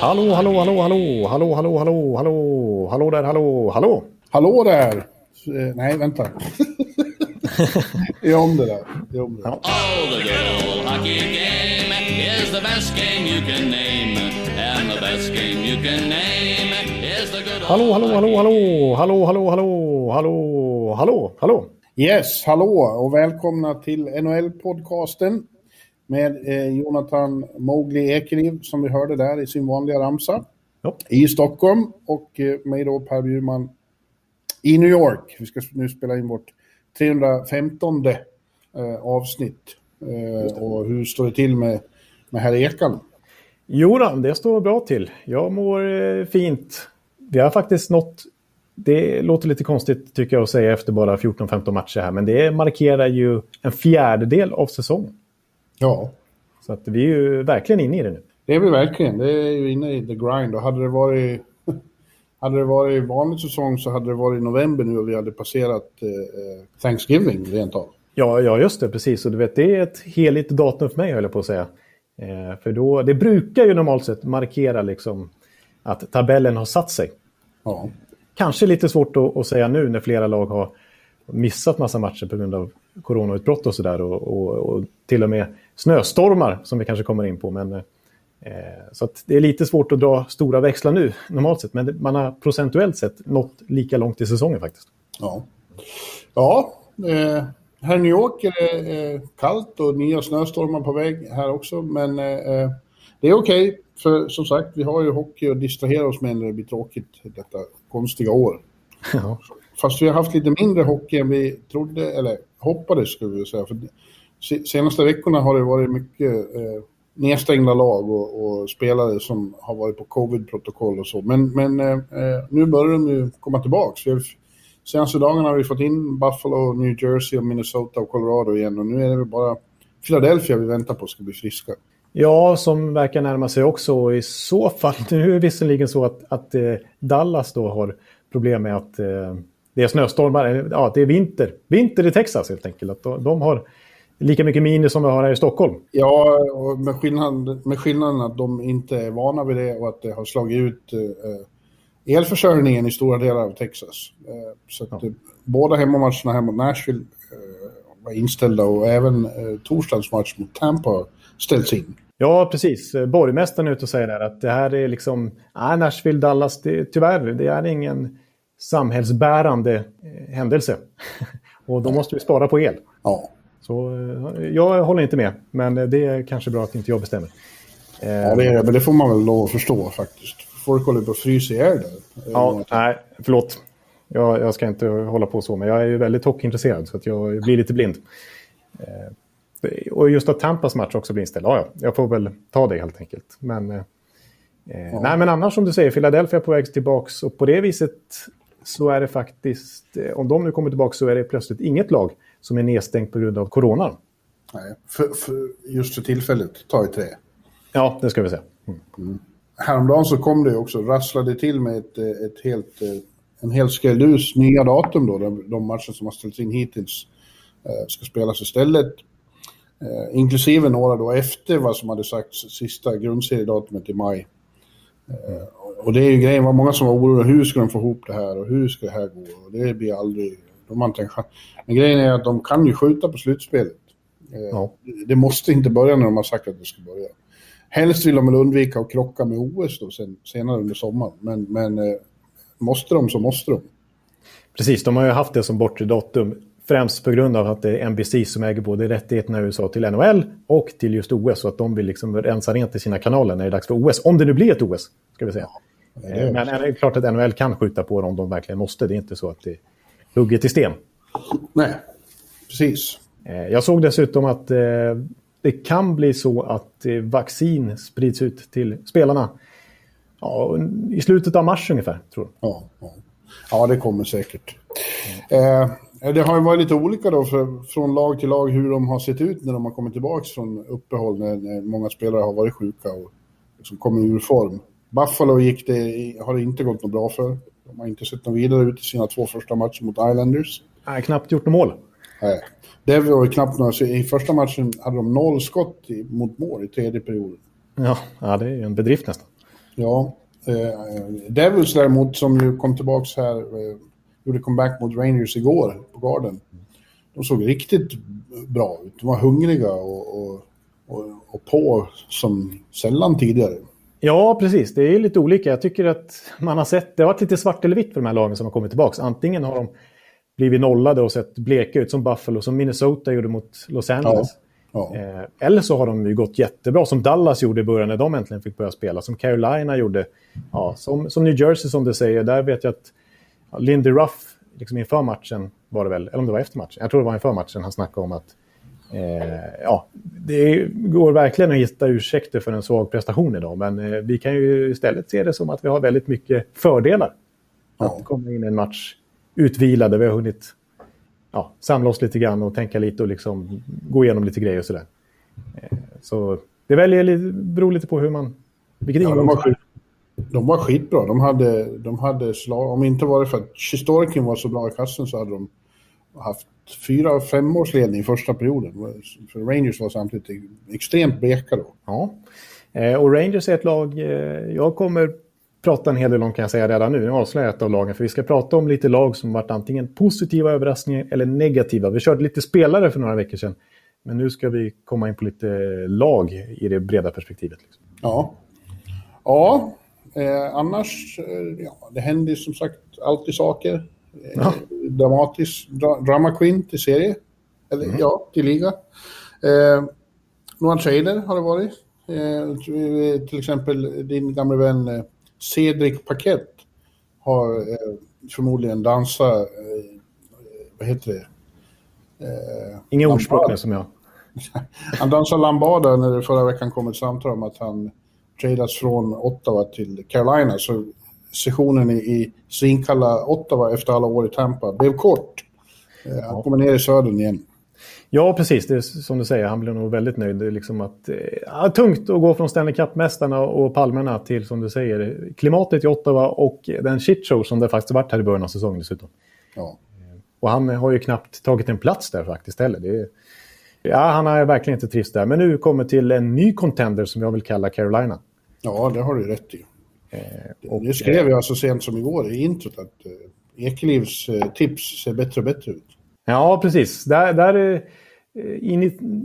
Hallå, hallå, hallå, hallå, hallå, hallå, hallå, hallå, hallå där, hallå, hallå. Hallå där! Eh, nej, vänta. Gör om det där. Gör om det där. Oh, the good old hockey game is the best game you can name. And the best game you can name is the good old Hallå, hallå, hallå, hallå, hallå, hallå, hallå, hallå, hallå, hallå. Yes, hallå och välkomna till NHL-podcasten med eh, Jonathan Mowgli Ekeliv som vi hörde där i sin vanliga ramsa Ja. i Stockholm och eh, mig då Per Bjurman i New York. Vi ska nu spela in vårt 315 eh, avsnitt. Eh, och hur står det till med, med herr Ekan? Jo då, det står bra till. Jag mår eh, fint. Vi har faktiskt nått... Det låter lite konstigt tycker jag att säga efter bara 14-15 matcher här, men det markerar ju en fjärdedel av säsongen. Ja, Så att vi är ju verkligen inne i det nu. Det är vi verkligen. Det är ju inne i the grind. Och hade det varit, hade det varit vanlig säsong så hade det varit november nu och vi hade passerat eh, Thanksgiving rent av. Ja, ja, just det, precis. Och du vet, det är ett heligt datum för mig, höll jag på att säga. Eh, för då, det brukar ju normalt sett markera liksom att tabellen har satt sig. Ja, Kanske lite svårt att, att säga nu när flera lag har missat massa matcher på grund av coronautbrott och sådär. Och, och, och till och med snöstormar som vi kanske kommer in på. Men, eh, så det är lite svårt att dra stora växlar nu normalt sett. Men man har procentuellt sett nått lika långt i säsongen faktiskt. ja. ja eh, här i New York är det eh, kallt och nya snöstormar på väg här också. Men eh, det är okej. för som sagt, vi har ju hockey att distrahera oss med när det blir tråkigt detta konstiga år. Ja. Fast vi har haft lite mindre hockey än vi trodde, eller hoppades skulle vi säga. För senaste veckorna har det varit mycket eh, nedstängda lag och, och spelare som har varit på covid-protokoll och så. Men, men eh, eh nu börjar de ju komma tillbaka. Har, senaste dagarna har vi fått in Buffalo, New Jersey, och Minnesota och Colorado igen. Och nu är det väl bara Philadelphia vi väntar på ska bli friska. Ja, som verkar närma sig också. Och I så fall, nu är det visserligen så att, att eh, Dallas då har problem med att eh, det är snöstormar. Ja, det är vinter. Vinter i Texas helt enkelt. Att de, de har lika mycket minus som vi har här i Stockholm. Ja, och med, skillnad, med skillnaden att de inte är vana vid det och att det har slagit ut eh, elförsörjningen i stora delar av Texas. Eh, så att, eh, båda hemmamatcherna här mot Nashville eh, var inställda och även eh, torsdagens match mot Tampa har ställts in. Ja, precis. Borgmästaren är ute och säger där att det här är liksom... Nej, Nashville, Dallas, det, tyvärr, det är ingen samhällsbärande eh, händelse. och då måste vi spara på el. Ja, Så eh, jag håller inte med, men eh, det är kanske bra att inte jag bestämmer. Ja det är det, men det får man väl lov att förstå faktiskt. Folk håller på att frysa ihjäl där. Ja, nej, förlåt. Jag, jag ska inte hålla på så, men jag är ju väldigt hockeyintresserad så att jag blir lite blind. Och just att Tampas match också blir inställd, ja, ja, jag får väl ta det helt enkelt. Men, eh, eh, nej, men annars som du säger, Philadelphia är på väg tillbaka och på det viset så är det faktiskt, eh, om de nu kommer tillbaka så är det plötsligt inget lag som är nedstängt på grund av coronan. Nej, för, för just för tillfället tar ju tre. Ja, det ska vi säga. Mm. Häromdagen så kom det också, rasslade till med ett, eh, ett helt, eh, en hel skrälldus nya datum då, de, de matcher som har ställts in hittills ska spelas istället. Inklusive några då efter vad som hade sagts sista grundseriedatumet i maj. Eh, och det är ju grejen, var många som var oroliga, hur ska de få ihop det här och hur ska det här gå? Och det blir aldrig, de har inte en chans. Men grejen är att de kan ju skjuta på slutspelet. Eh, Ja. Det måste inte börja när de har sagt att det ska börja. Helst vill de väl undvika att krocka med OS då sen, senare under sommaren. Men, men eh, måste de så måste de. Precis, de har ju haft det som bortre datum. Främst på grund av att det är NBC som äger både rättigheterna i USA till NHL och till just OS. Så att de vill liksom rensa rent i sina kanaler när det är dags för OS. Om det nu blir ett OS, ska vi säga. det är- Men det är klart att NHL kan skjuta på det om de verkligen måste. Det är inte så att det är hugget i sten. Nej, precis. Eh, Jag såg dessutom att eh, det kan bli så att eh, vaccin sprids ut till spelarna ja, i slutet av mars ungefär, tror jag. Ja, ja. ja det kommer säkert. Mm. Eh, det har ju varit lite olika då för, från lag till lag hur de har sett ut när de har kommit tillbaka från uppehåll när, när många spelare har varit sjuka och liksom kommit ur form. Buffalo gick det, har det inte gått något bra för. De har inte sett något vidare ut i sina två första matcher mot Islanders. Nej, knappt gjort något mål. Nej. Det var ju knappt några, I första matchen hade de noll skott mot mål i tredje perioden. Ja, ja, det är ju en bedrift nästan. Ja. Eh, Devils däremot, som ju kom tillbaka här, eh, gjorde comeback mot Rangers igår på Garden. De såg riktigt bra ut. De var hungriga och, och, och, och på som sällan tidigare. Ja, precis. Det är lite olika. Jag tycker att man har sett, det har varit lite svart eller vitt för de här lagen som har kommit tillbaka. Antingen har de blivit nollade och sett bleka ut som Buffalo, som Minnesota gjorde mot Los Angeles. Ja, ja. Eh, eller så har de ju gått jättebra, som Dallas gjorde i början när de äntligen fick börja spela. Som Carolina gjorde. Ja, som, som New Jersey som du säger, där vet jag att Lindy Ruff, liksom inför matchen var det väl, eller om det var efter matchen, jag tror det var inför matchen han snackade om att Eh, ja, det går verkligen att hitta ursäkter för en svag prestation idag, men eh, vi kan ju istället se det som att vi har väldigt mycket fördelar. Att komma in i en match utvilade, vi har hunnit ja, samla oss lite grann och tänka lite och liksom gå igenom lite grejer och sådär. Eh, så det väljer, beror lite på hur man... Vilket ja, de, de var skitbra. De hade, de hade slag... Om inte var det för att Sjistorkin var så bra i kassen så hade de haft fyra femårsledning första perioden. För Rangers var samtidigt extremt bleka då. Ja, eh, och Rangers är ett lag eh, jag kommer prata en hel del om kan jag säga redan nu. Nu avslöjar jag ett av lagen för vi ska prata om lite lag som varit antingen positiva överraskningar eller negativa. Vi körde lite spelare för några veckor sedan. Men nu ska vi komma in på lite lag i det breda perspektivet. Liksom. Ja. Ja, eh, annars, eh, ja, det händer som sagt alltid saker. Ja. Dramatisk, dra, drama queen till serie. Eller mm. ja, till liga. Eh, några trader har det varit. Eh, till exempel din gamla vän eh, Cedric Paquet har eh, förmodligen dansat, eh, vad heter det? Eh, Inga ordspråk som jag. han dansade lambada när det förra veckan kom ett samtal om att han tradas från Ottawa till Carolina. Så sessionen i, i svinkalla Ottawa efter alla år i Tampa blev kort. Eh, han kommer ner i södern igen. Ja, precis. Det är som du säger, han blir nog väldigt nöjd. Det är liksom att, eh, tungt att gå från Stanley Cup-mästarna och palmerna till, som du säger, klimatet i Ottawa och den shitshow som det faktiskt varit här i början av säsongen dessutom. Ja. Eh, och han har ju knappt tagit en plats där faktiskt heller. Det är, ja, han har verkligen inte trivts där. Men nu kommer till en ny contender som jag vill kalla Carolina. Ja, det har du rätt i. Eh, och, det skrev jag så sent som igår i introt att eh, Ekelivs eh, tips ser bättre och bättre ut. Ja, precis. Där, där eh,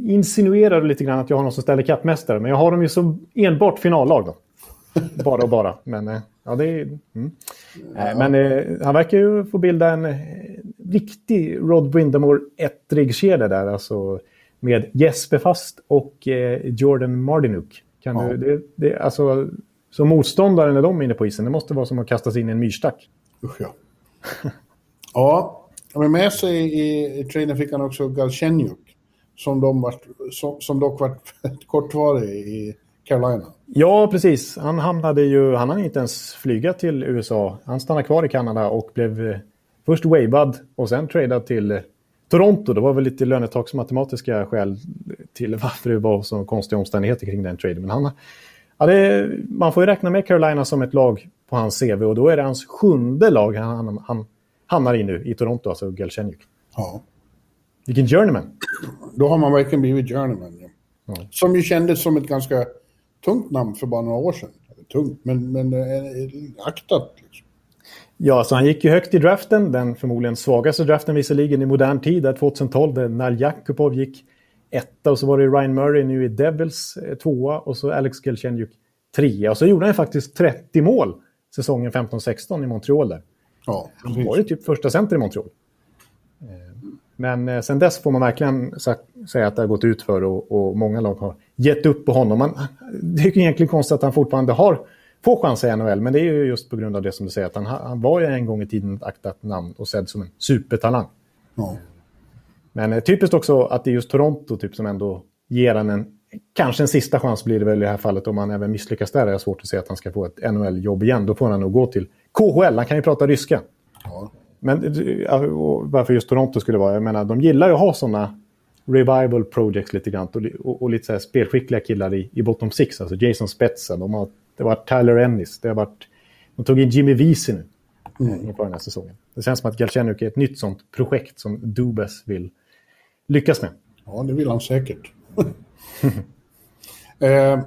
insinuerar du lite grann att jag har någon som ställer kappmästare. Men jag har dem ju som enbart finallag då. bara och bara. Men eh, ja, det är... Mm. Ja. Men eh, han verkar ju få bilda en eh, riktig Rod Windamore-ettrig kedja där. Alltså med Jesper Fast och eh, Jordan Mardinuk. Kan ja. du, det, det, alltså, som motståndare när de är inne på isen, det måste vara som att kastas in i en myrstack. Usch ja. ja, men med sig i, i trainen fick han också Galchenjuk. Som, de var, som, som dock var kortvarig i Carolina. Ja, precis. Han hamnade ju... Han hann inte ens flyga till USA. Han stannade kvar i Kanada och blev eh, först wavad och sen tradad till Toronto. Det var väl lite lönetaksmatematiska skäl till varför det var så konstiga omständigheter kring den traden. Men han, ja, det, man får ju räkna med Carolina som ett lag på hans CV och då är det hans sjunde lag han, han, han hamnar i nu i Toronto, alltså Galchenyuk. Ja. Vilken journeyman. Då har man verkligen blivit journeyman. Ja. ja. Som ju kändes som ett ganska tungt namn för bara några år sedan. Tungt, men, men eh, aktat. Liksom. Ja, så han gick ju högt i draften. Den förmodligen svagaste draften visserligen i modern tid, där 2012, där Nal Jakubov gick etta och så var det Ryan Murray nu i Devils eh, tvåa och så Alex Galchenyuk trea. Och så gjorde han faktiskt 30 mål säsongen 15-16 i Montreal där. Ja, han var ju typ första center i Montreal. Eh, men eh, sen dess får man verkligen säga att det har gått ut för och, och många lag har gett upp på honom. Man, det är egentligen konstigt att han fortfarande har få chanser i NHL, men det är ju just på grund av det som du säger, att han, han var ju en gång i tiden ett aktat namn och sedd som en supertalang. Ja. Men eh, typiskt också att det är just Toronto typ, som ändå ger han en, kanske en sista chans blir det väl i det här fallet om han även misslyckas där. är Jag svårt att se att han ska få ett NHL-jobb igen. Då får han nog gå till KHL, han kan ju prata ryska. Ja. Men eh, varför just Toronto skulle vara, jag menar de gillar ju att ha sådana revival projects lite grann och, och, och lite så här spelskickliga killar i, i bottom six, alltså Jason Spetsa, de har, det varit Tyler Ennis, det har varit, de tog in Jimmy Vesey nu mm. inför den här säsongen. Det känns som att Galchenuk är ett nytt sånt projekt som Dubes vill lyckas med. Ja, det vill han säkert. eh,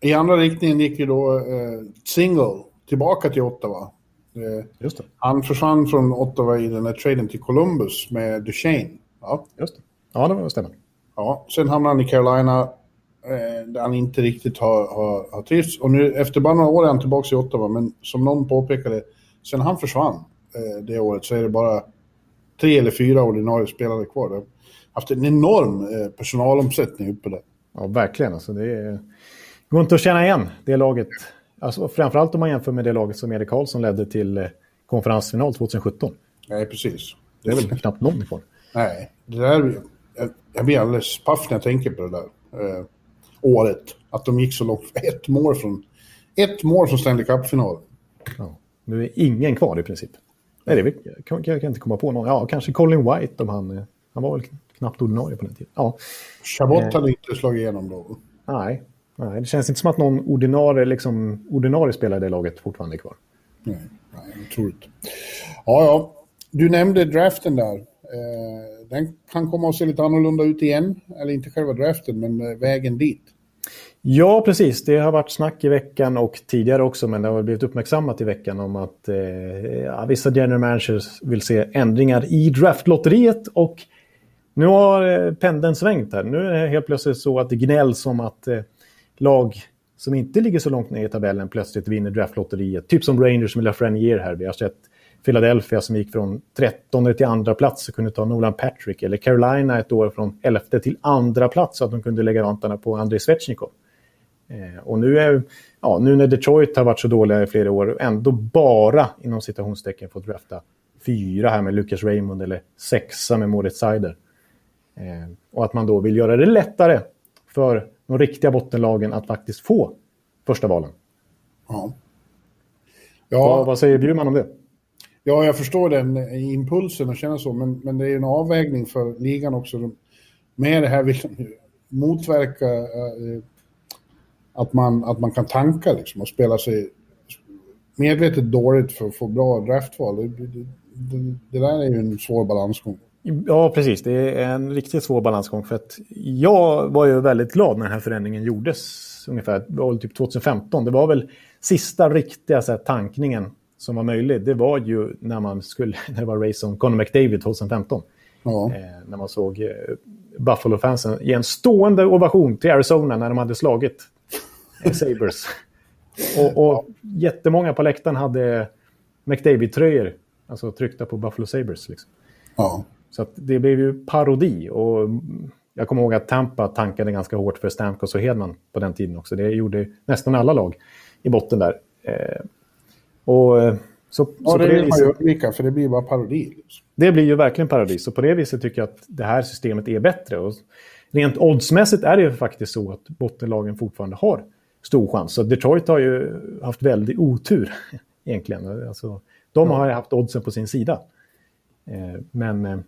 I andra riktningen gick ju då eh, Single tillbaka till Ottawa. Eh, Just det. Han försvann från Ottawa i den här traden till Columbus med Duchene. Ja, Just det. Ja, det stämmer. Ja, sen hamnade han i Carolina eh, där han inte riktigt har, har, har trivts. Och nu efter bara några år är han tillbaka i Ottawa, men som någon påpekade, sen han försvann eh, det året så är det bara tre eller fyra ordinarie spelare kvar. Det har haft en enorm eh, personalomsättning uppe där. Ja, verkligen. Alltså, det är... går inte att känna igen det laget. Alltså, framförallt om man jämför med det laget som Erik Karlsson ledde till eh, konferensfinal 2017. Nej, precis. Det är väl knappt någon kvar. Nej, det där, jag, jag blir alldeles paff när jag tänker på det där eh, året. Att de gick så långt. Ett mål från, ett mål från Stanley Cup-finalen. Ja, nu är ingen kvar i princip. Nej, det jag, kan, jag kan inte komma på någon. Ja, kanske Colin White om han... Han var väl knappt ordinarie på den tiden. Ja. Chabot eh, hade inte slagit igenom då. Nej, nej, det känns inte som att någon ordinarie, liksom, ordinarie spelare i det laget fortfarande är kvar. Nej, nej otroligt. Ja, ja. Du nämnde draften där. Eh, den kan komma att se lite annorlunda ut igen. Eller inte själva draften, men eh, vägen dit. Ja, precis. Det har varit snack i veckan och tidigare också, men det har blivit uppmärksammat i veckan om att eh, ja, vissa general managers vill se ändringar i draftlotteriet. Och nu har eh, pendeln svängt här. Nu är det helt plötsligt så att det gnälls om att eh, lag som inte ligger så långt ner i tabellen plötsligt vinner draftlotteriet. Typ som Rangers med Lafreniere här. Vi har sett Philadelphia som gick från 13 till andra plats och kunde ta Nolan Patrick. Eller Carolina ett år från 11 till andra plats så att de kunde lägga vantarna på Andrei Svetjnikov. Eh, och nu, är, ja, nu när Detroit har varit så dåliga i flera år och ändå bara inom citationstecken fått drafta fyra här med Lucas Raymond eller sexa med Moritz Seider. Eh, och att man då vill göra det lättare för de riktiga bottenlagen att faktiskt få första valen. Ja. Ja. Vad, vad säger Bjurman om det? Ja, jag förstår den impulsen och känna så, men, men det är en avvägning för ligan också. Med det här vill de motverka eh, att, man, att man kan tanka liksom, och spela sig medvetet dåligt för att få bra draftval. Det, det, det, det där är ju en svår balansgång. Ja, precis. Det är en riktigt svår balansgång. För att jag var ju väldigt glad när den här förändringen gjordes. Ungefär det var typ 2015. Det var väl sista riktiga så här, tankningen som var möjlig. Det var ju när man skulle, när det var race om Conor McDavid 2015. Ja. Eh, när man såg eh, Buffalo-fansen ge en stående ovation till Arizona när de hade slagit eh, Sabres. och, och jättemånga på läktaren hade McDavid-tröjor, alltså tryckta på Buffalo Sabres. Liksom. Ja. Så det blev ju parodi. Och jag kommer ihåg att Tampa tankade ganska hårt för Stamkos och Hedman på den tiden också. Det gjorde nästan alla lag i botten där. Eh, och, eh, så, ja, så det vill man ju undvika, för det blir bara parodi. Liksom. Det blir ju verkligen parodi. Så på det viset tycker jag att det här systemet är bättre. Och rent oddsmässigt är det ju faktiskt så att bottenlagen fortfarande har stor chans. Så Detroit har ju haft väldigt otur egentligen. Alltså, de har ju haft oddsen på sin sida. Eh, men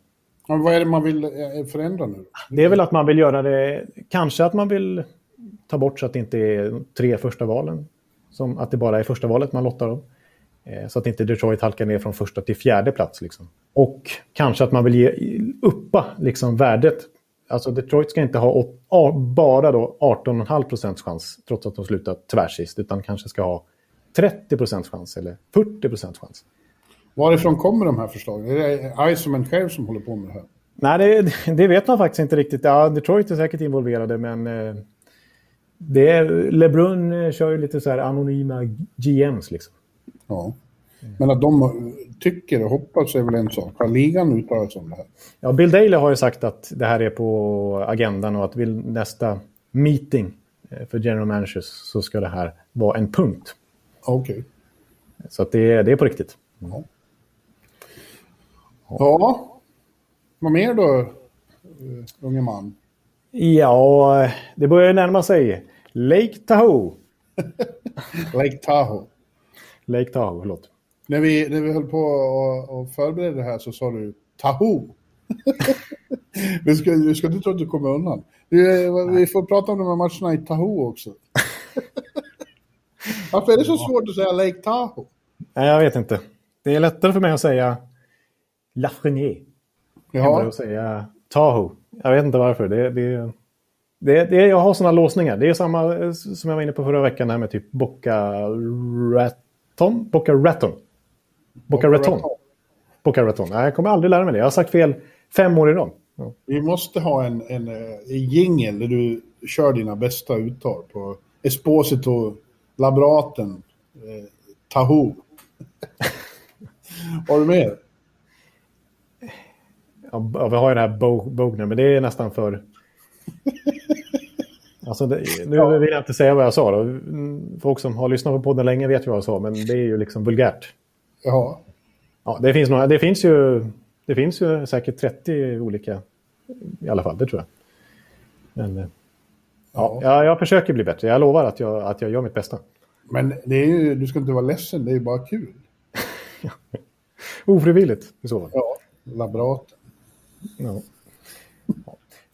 men vad är det man vill eh, förändra nu? Det är väl att man vill göra det, kanske att man vill ta bort så att det inte är tre första valen. Som att det bara är första valet man lottar om. Eh, så att inte Detroit halkar ner från första till fjärde plats. Liksom. Och kanske att man vill ge uppa liksom, värdet. Alltså Detroit ska inte ha bara då 18,5 procents chans trots att de slutat tvärsist. Utan kanske ska ha 30 procents chans eller 40 procents chans. Varifrån kommer de här förslagen? Är det Iceman själv som håller på med det här? Nej, det, det, vet man faktiskt inte riktigt. Ja, Detroit är säkert involverade, men eh, det är, LeBrun eh, kör ju lite så här anonyma GMs. Liksom. Ja. Men att de tycker och hoppas är väl en sak. Har ligan uttalat sig om det här? Ja, Bill Daley har ju sagt att det här är på agendan och att vid nästa meeting eh, för general managers så ska det här vara en punkt. Okej. Okay. Så att det, det är på riktigt. Ja. Ja, vad mer då, uh, unge man? Ja, det börjar närma sig. Lake Tahoe. Lake Tahoe. Lake Tahoe, förlåt. När vi, när vi höll på och, och förberedde det här så sa du Tahoe. vi, ska, ska inte tro att du kommer undan. Vi, vi får prata om de här matcherna i Tahoe också. Varför är det så svårt att säga Lake Tahoe? Nej, jag vet inte. Det är lättare för mig att säga La Chenier. Ja. Än att säga Tahoe. Jag vet inte varför. Det, det, det, det, jag har sådana låsningar. Det är samma eh, som jag var inne på förra veckan här med typ Boca Raton. Boca Raton. Boca Raton. Boca Raton. Nej, jag kommer aldrig lära mig det. Jag har sagt fel fem år i rad. Ja. Vi måste ha en, en, eh, en jingel där du kör dina bästa uttal på Esposito, Labraten, eh, Tahoe. har du mer? Ja, vi har ju det här Bo Bogner, men det är nästan för... Alltså det, nu ja. vill jag inte säga vad jag sa. Då. Folk som har lyssnat på podden länge vet ju vad jag sa, men det är ju liksom vulgärt. Ja. Ja, det finns, några, det finns, ju, det finns ju säkert 30 olika i alla fall, det tror jag. Men ja, ja. Jag, jag försöker bli bättre. Jag lovar att jag, att jag gör mitt bästa. Men det är ju, du ska inte vara ledsen, det är ju bara kul. Ofrivilligt i så fall. Ja, labraten. Ja.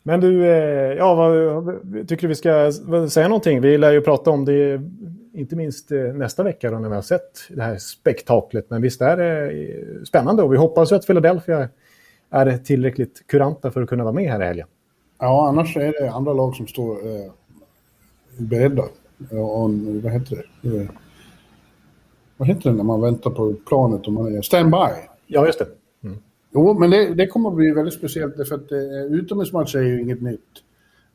Men du, eh, ja, vad, tycker du vi ska säga någonting? Vi lär ju prata om det, inte minst eh, nästa vecka då, när vi har sett det här spektaklet. Men visst är det eh, spännande och vi hoppas ju att Philadelphia är tillräckligt kuranta för att kunna vara med här i helgen. Ja, annars är det andra lag som står eh, beredda. Och, vad heter det? Vad heter det när man väntar på planet och man är standby? Ja, just det. Jo, men det, det kommer att bli väldigt speciellt därför att eh, utomhusmatcher är ju inget nytt.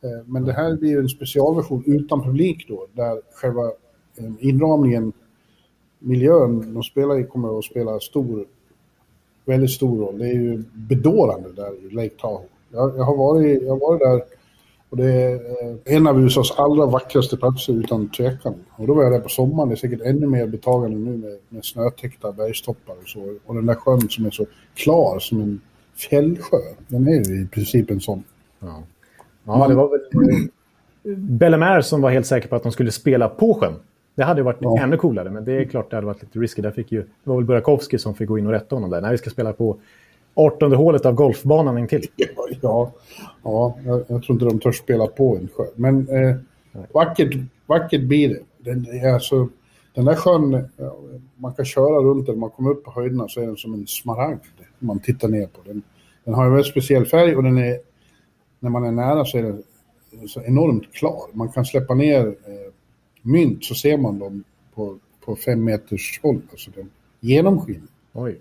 Eh, men det här blir en specialversion utan publik då, där själva eh, inramningen, miljön de spelar i kommer att spela stor, väldigt stor roll. Det är ju bedårande där i Lake Tahoe. Jag, jag, har, varit, jag har varit där och det är eh, en av USAs allra vackraste platser utan tvekan. Och då var jag där på sommaren, det är säkert ännu mer betagande nu med, med snötäckta bergstoppar och så. Och den där sjön som är så klar som en fjällsjö, den är ju i princip en sån. Ja, ja det var väl eh, Bellemare som var helt säker på att de skulle spela på sjön. Det hade varit ja. ännu coolare, men det är klart det hade varit lite risky. Där fick ju, det var väl Burakovsky som fick gå in och rätta honom där. Nej, vi ska spela på 18 hålet av golfbanan in till. Ja, ja jag, jag tror inte de törs spela på en sjö. Men eh, vackert, vackert blir det. Den, alltså, den där sjön, man kan köra runt den, man kommer upp på höjderna så är den som en smaragd. Man tittar ner på den. Den har en väldigt speciell färg och den är, när man är nära så är den så enormt klar. Man kan släppa ner eh, mynt så ser man dem på, på fem meters håll. Alltså den genomskinlig. Oj.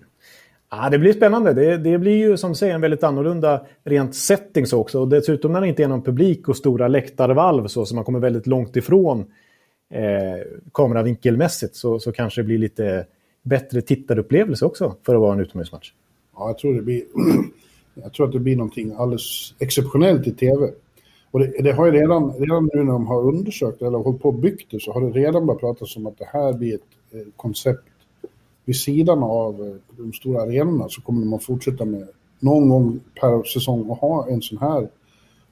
Ja, det blir spännande. Det, det, blir ju som du säger en väldigt annorlunda rent settings också. Och dessutom när det inte är någon publik och stora läktarvalv så, så man kommer väldigt långt ifrån eh, kameravinkelmässigt så, så kanske det blir lite bättre tittarupplevelse också för att vara en utomhusmatch. Ja, jag tror det blir... jag tror att det blir någonting alldeles exceptionellt i tv. Och det, det, har ju redan, redan nu när de har undersökt eller hållit på och byggt det så har det redan börjat pratas om att det här blir ett eh, koncept vid sidan av eh, de stora arenorna så kommer man fortsätta med någon gång per säsong och ha en sån här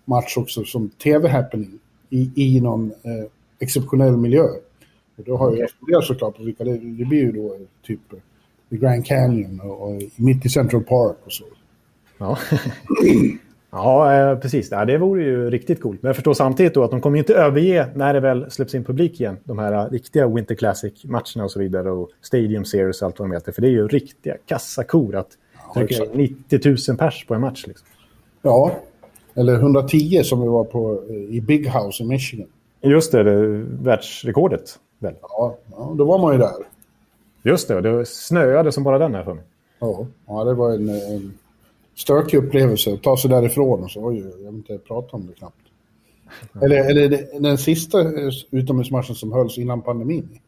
match också som tv-happening i, i någon eh, exceptionell miljö. Och då har okay. jag funderat såklart på vilka det, det blir ju då typ i Grand Canyon och, och mitt i Central Park och så. Ja. Ja, eh, precis. det vore ju riktigt coolt. Men jag förstår samtidigt då att de kommer inte överge när det väl släpps in publik igen. De här riktiga Winter Classic-matcherna och så vidare. Och Stadium Series och allt vad de heter. För det är ju riktiga kassakor att ja, 90 000 pers på en match. Liksom. Ja, eller 110 som vi var på eh, i Big House i Michigan. Just det, det världsrekordet. Väl? Ja, ja, då var man ju där. Just det, det snöade som bara den här för mig. Ja, ja det var en, en stökig upplevelse. Ta sig därifrån och så, oj, jag vill inte prata om det knappt. Eller, eller den sista utomhusmatchen som hölls innan pandemin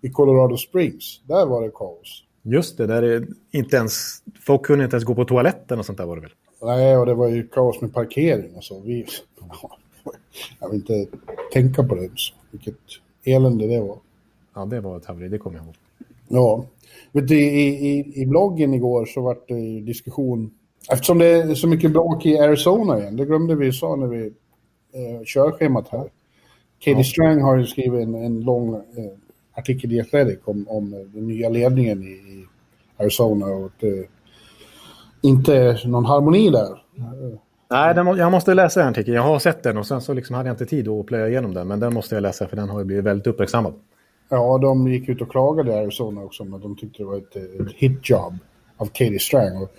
i Colorado Springs. Där var det kaos. Just det, där är inte ens, folk kunde inte ens gå på toaletten och sånt där var det väl? Nej, och det var ju kaos med parkering och så. Vi, jag vill inte tänka på det ens. Vilket elände det var. Ja, det var ett haveri, det kommer jag ihåg. Ja. Vet du, i, i, I bloggen igår så var det diskussion Eftersom det är så mycket bråk i Arizona igen, det glömde vi sa när vi eh, körschemat här. Katie ja. Strang har ju skrivit en, en lång eh, artikel i Athletic om, om den nya ledningen i, i Arizona och att det inte är någon harmoni där. Nej, den, jag måste läsa den artikeln. Jag har sett den och sen så liksom hade jag inte tid att plöja igenom den. Men den måste jag läsa för den har ju blivit väldigt uppmärksammad. Ja, de gick ut och klagade i Arizona också, men de tyckte det var ett, ett hitjob av Katie Strang. Och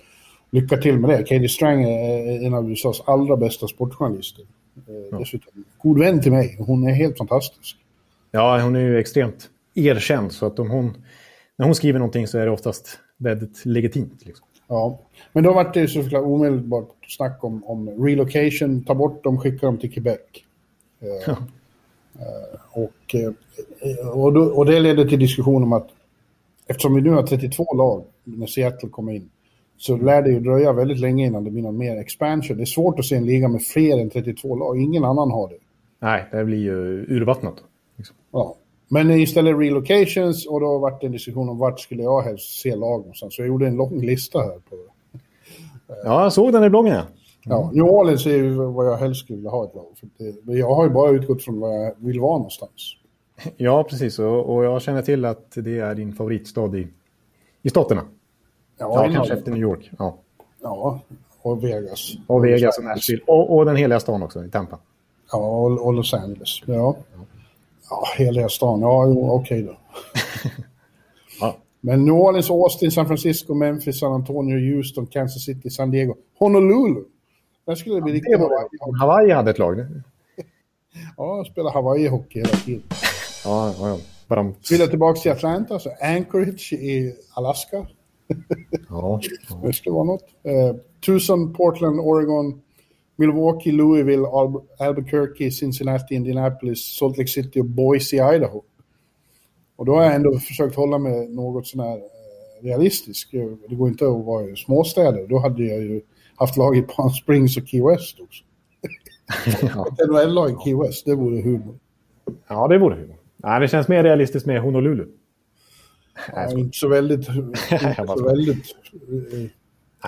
lycka till med det. Katie Strang är en av USAs allra bästa sportjournalister. Eh, ja. Dessutom god vän till mig. Hon är helt fantastisk. Ja, hon är ju extremt erkänd. Så att om hon, när hon skriver någonting så är det oftast väldigt legitimt. Liksom. Ja, men då var det såklart omedelbart snack om, om relocation, ta bort dem, skicka dem till Quebec. Eh, ja. Uh, och, och, då, och det ledde till diskussion om att eftersom vi nu har 32 lag när Seattle kommer in så lär det ju dröja väldigt länge innan det blir någon mer expansion. Det är svårt att se en liga med fler än 32 lag. Ingen annan har det. Nej, det blir ju urvattnat. Liksom. Ja. Men istället relocations och då vart det en diskussion om vart skulle jag helst se lag någonstans. Så jag gjorde en lång lista här. På, ja, jag såg den i bloggen. Mm. Ja, New Orleans är ju vad jag helst skulle vilja ha ett lag. För jag har ju bara utgått från var jag vill vara någonstans. Ja, precis. Och, och jag känner till att det är din favoritstad i, i staterna. Ja, ja kanske efter New York. Ja. ja, och Vegas. Och Vegas och Nashville. Och, och den heliga stan också, i Tampa. Ja, och, och Los Angeles. Ja. Ja, heliga stan. Ja, okej okay då. ja. Men New Orleans, Austin, San Francisco, Memphis, San Antonio, Houston, Kansas City, San Diego, Honolulu. Där skulle det bli ja, riktigt Hawaii. Hawaii hade ett lag. ja, spela Hawaii-hockey hela tiden. ja, ja, ja. Vill jag tillbaka till Atlanta, så Anchorage i Alaska. Ja, ja. Det skulle vara något. Eh, Tucson, Portland, Oregon, Milwaukee, Louisville, Al Albuquerque, Cincinnati, Indianapolis, Salt Lake City och Boise, Idaho. Och då har jag ändå försökt hålla mig något sånär eh, realistisk. Det går inte att vara i småstäder. Då hade jag ju haft lag i Palm Springs och Key West också. ja. Ett NHL-lag i Key West, det vore humor. Ja, det vore humor. Nej, det känns mer realistiskt med Honolulu. Ja, inte så väldigt... Inte så väldigt eh,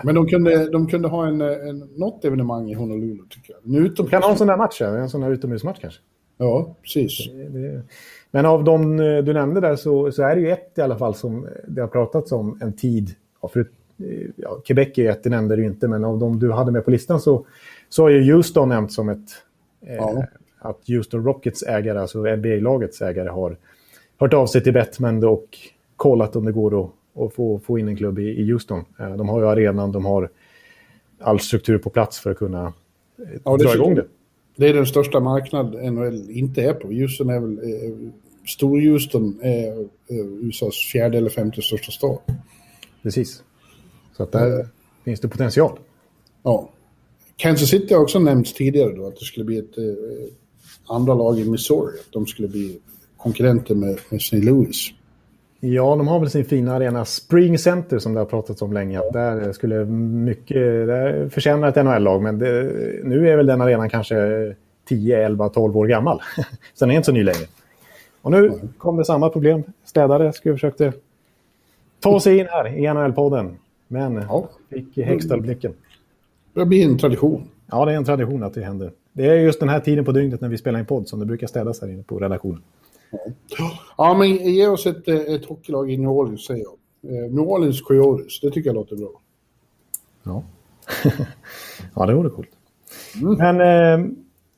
men de kunde, de kunde ha en, en, något evenemang i Honolulu, tycker jag. Nu utom... Kan ha en sån där match, en sån där utomhusmatch kanske. Ja, precis. Det, det... Men av de eh, du nämnde där så, så är det ju ett i alla fall som det har pratats om en tid. Ja, för, ja, Quebec är ett, det nämnde du inte, men av de du hade med på listan så, så har ju Houston nämnt som ett... Eh, ja. Att Houston Rockets ägare, alltså NBA-lagets ägare, har hört av sig till Bettman och kollat om det går att och få, få in en klubb i, i Houston. Eh, de har ju arenan, de har all struktur på plats för att kunna eh, ja, dra igång det. Det är den största marknad NHL inte är på. Houston är väl... Eh, Stor-Houston är eh, USAs fjärde eller femte största stad. Precis. Så att där mm. finns det potential. Ja. Kansas City har också nämnts tidigare då, att det skulle bli ett eh, andra lag i Missouri. Att de skulle bli konkurrenter med, med St. Louis. Ja, de har väl sin fina arena Spring Center som det har pratats om länge. Att där skulle mycket, där förtjänar ett NHL-lag. Men det, nu är väl den arenan kanske 10, 11, 12 år gammal. så den är inte så ny längre. Och nu kom det samma problem. Städare skulle försökte ta sig in här i NHL-podden. Men ja. fick Hextall-blicken. Det blir en tradition. Ja, det är en tradition att det händer. Det är just den här tiden på dygnet när vi spelar in podd som det brukar städas här inne på redaktionen. Ja, men ge oss ett, ett hockeylag i New Orleans, säger jag. Eh, New Orleans Coyotes, det tycker jag låter bra. Ja, ja det vore coolt. Mm. Men eh,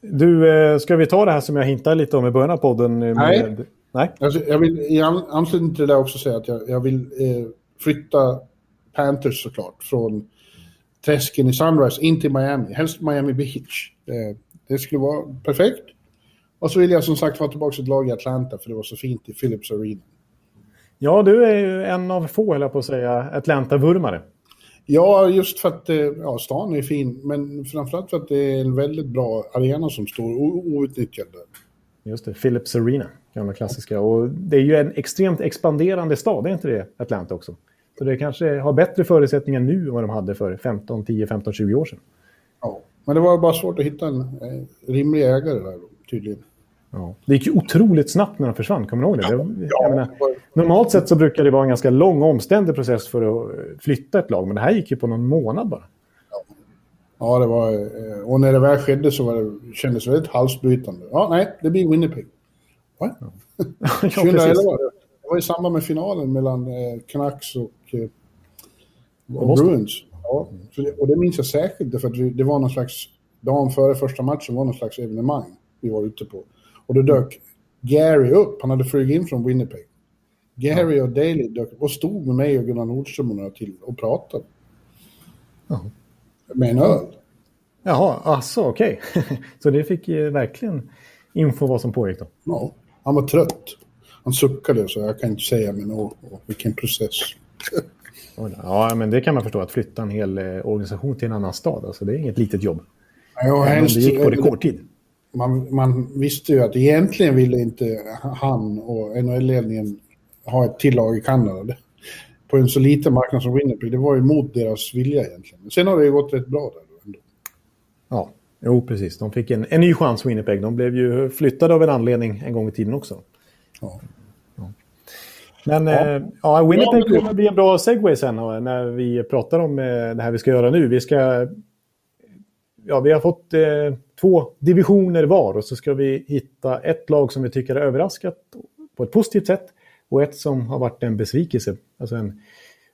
du, eh, ska vi ta det här som jag hintade lite om i början av podden? Med... Nej. Nej? Alltså, jag vill i anslutning till det också säga att jag, jag vill eh, flytta Panthers såklart från träsken i Sunrise in till Miami, helst Miami Beach. Eh, det skulle vara perfekt. Och så vill jag som sagt få tillbaka ett lag i Atlanta för det var så fint i Philips Arena. Ja, du är ju en av få, eller på att säga, Atlanta-vurmare. Ja, just för att eh, ja, stan är fin, men framförallt för att det är en väldigt bra arena som står outnyttjad. Just det, Philips Arena, gamla klassiska. Och det är ju en extremt expanderande stad, är inte det Atlanta också? Så det kanske har bättre förutsättningar nu än vad de hade för 15, 10, 15, 20 år sedan. Ja, men det var bara svårt att hitta en eh, rimlig ägare där tydligen. Ja. Det gick ju otroligt snabbt när de försvann, kommer du ihåg det? det ja, menar, normalt sett så brukar det vara en ganska lång och omständig process för att flytta ett lag, men det här gick ju på någon månad bara. Ja. Ja, det var... eh, Och när det väl skedde så var det, kändes det väldigt halsbrytande. Ja, nej, det blir Winnipeg. Va? ja, 2011 precis. var det. Det var i samband med finalen mellan eh, Canucks och, eh, och Boston. Bruins. Ja, och det minns jag särskilt det, det var någon slags... Dagen före första matchen var någon slags evenemang vi var ute på. Och då dök Gary upp. Han hade flugit in från Winnipeg. Gary och Daley dök upp och stod med mig och Gunnar Nordström och några till och pratade. Ja. Med en öl. Jaha, alltså okej. så det fick verkligen info vad som pågick då. Ja, han var trött. Han suckade så jag kan inte säga men åh, åh, vilken process. Ja, men det kan man förstå att flytta en hel eh, organisation till en annan stad. Alltså, det är inget litet jobb. Ja, Men hemskt- det gick på rekordtid. Man, man visste ju att egentligen ville inte han och NHL-ledningen ha ett till lag i Kanada. På en så liten marknad som Winnipeg. Det var ju mot deras vilja egentligen. Men sen har det ju gått rätt bra där. Ändå. Ja, jo precis. De fick en, en ny chans, Winnipeg. De blev ju flyttade av en anledning en gång i tiden också. Ja. Men Ja. ja, ja Winnipeg kommer bli en bra segway sen eh, när vi pratar om eh, det här vi ska göra nu. Vi ska... Ja, vi har fått eh, två divisioner var och så ska vi hitta ett lag som vi tycker har överraskat på ett positivt sätt och ett som har varit en besvikelse, alltså en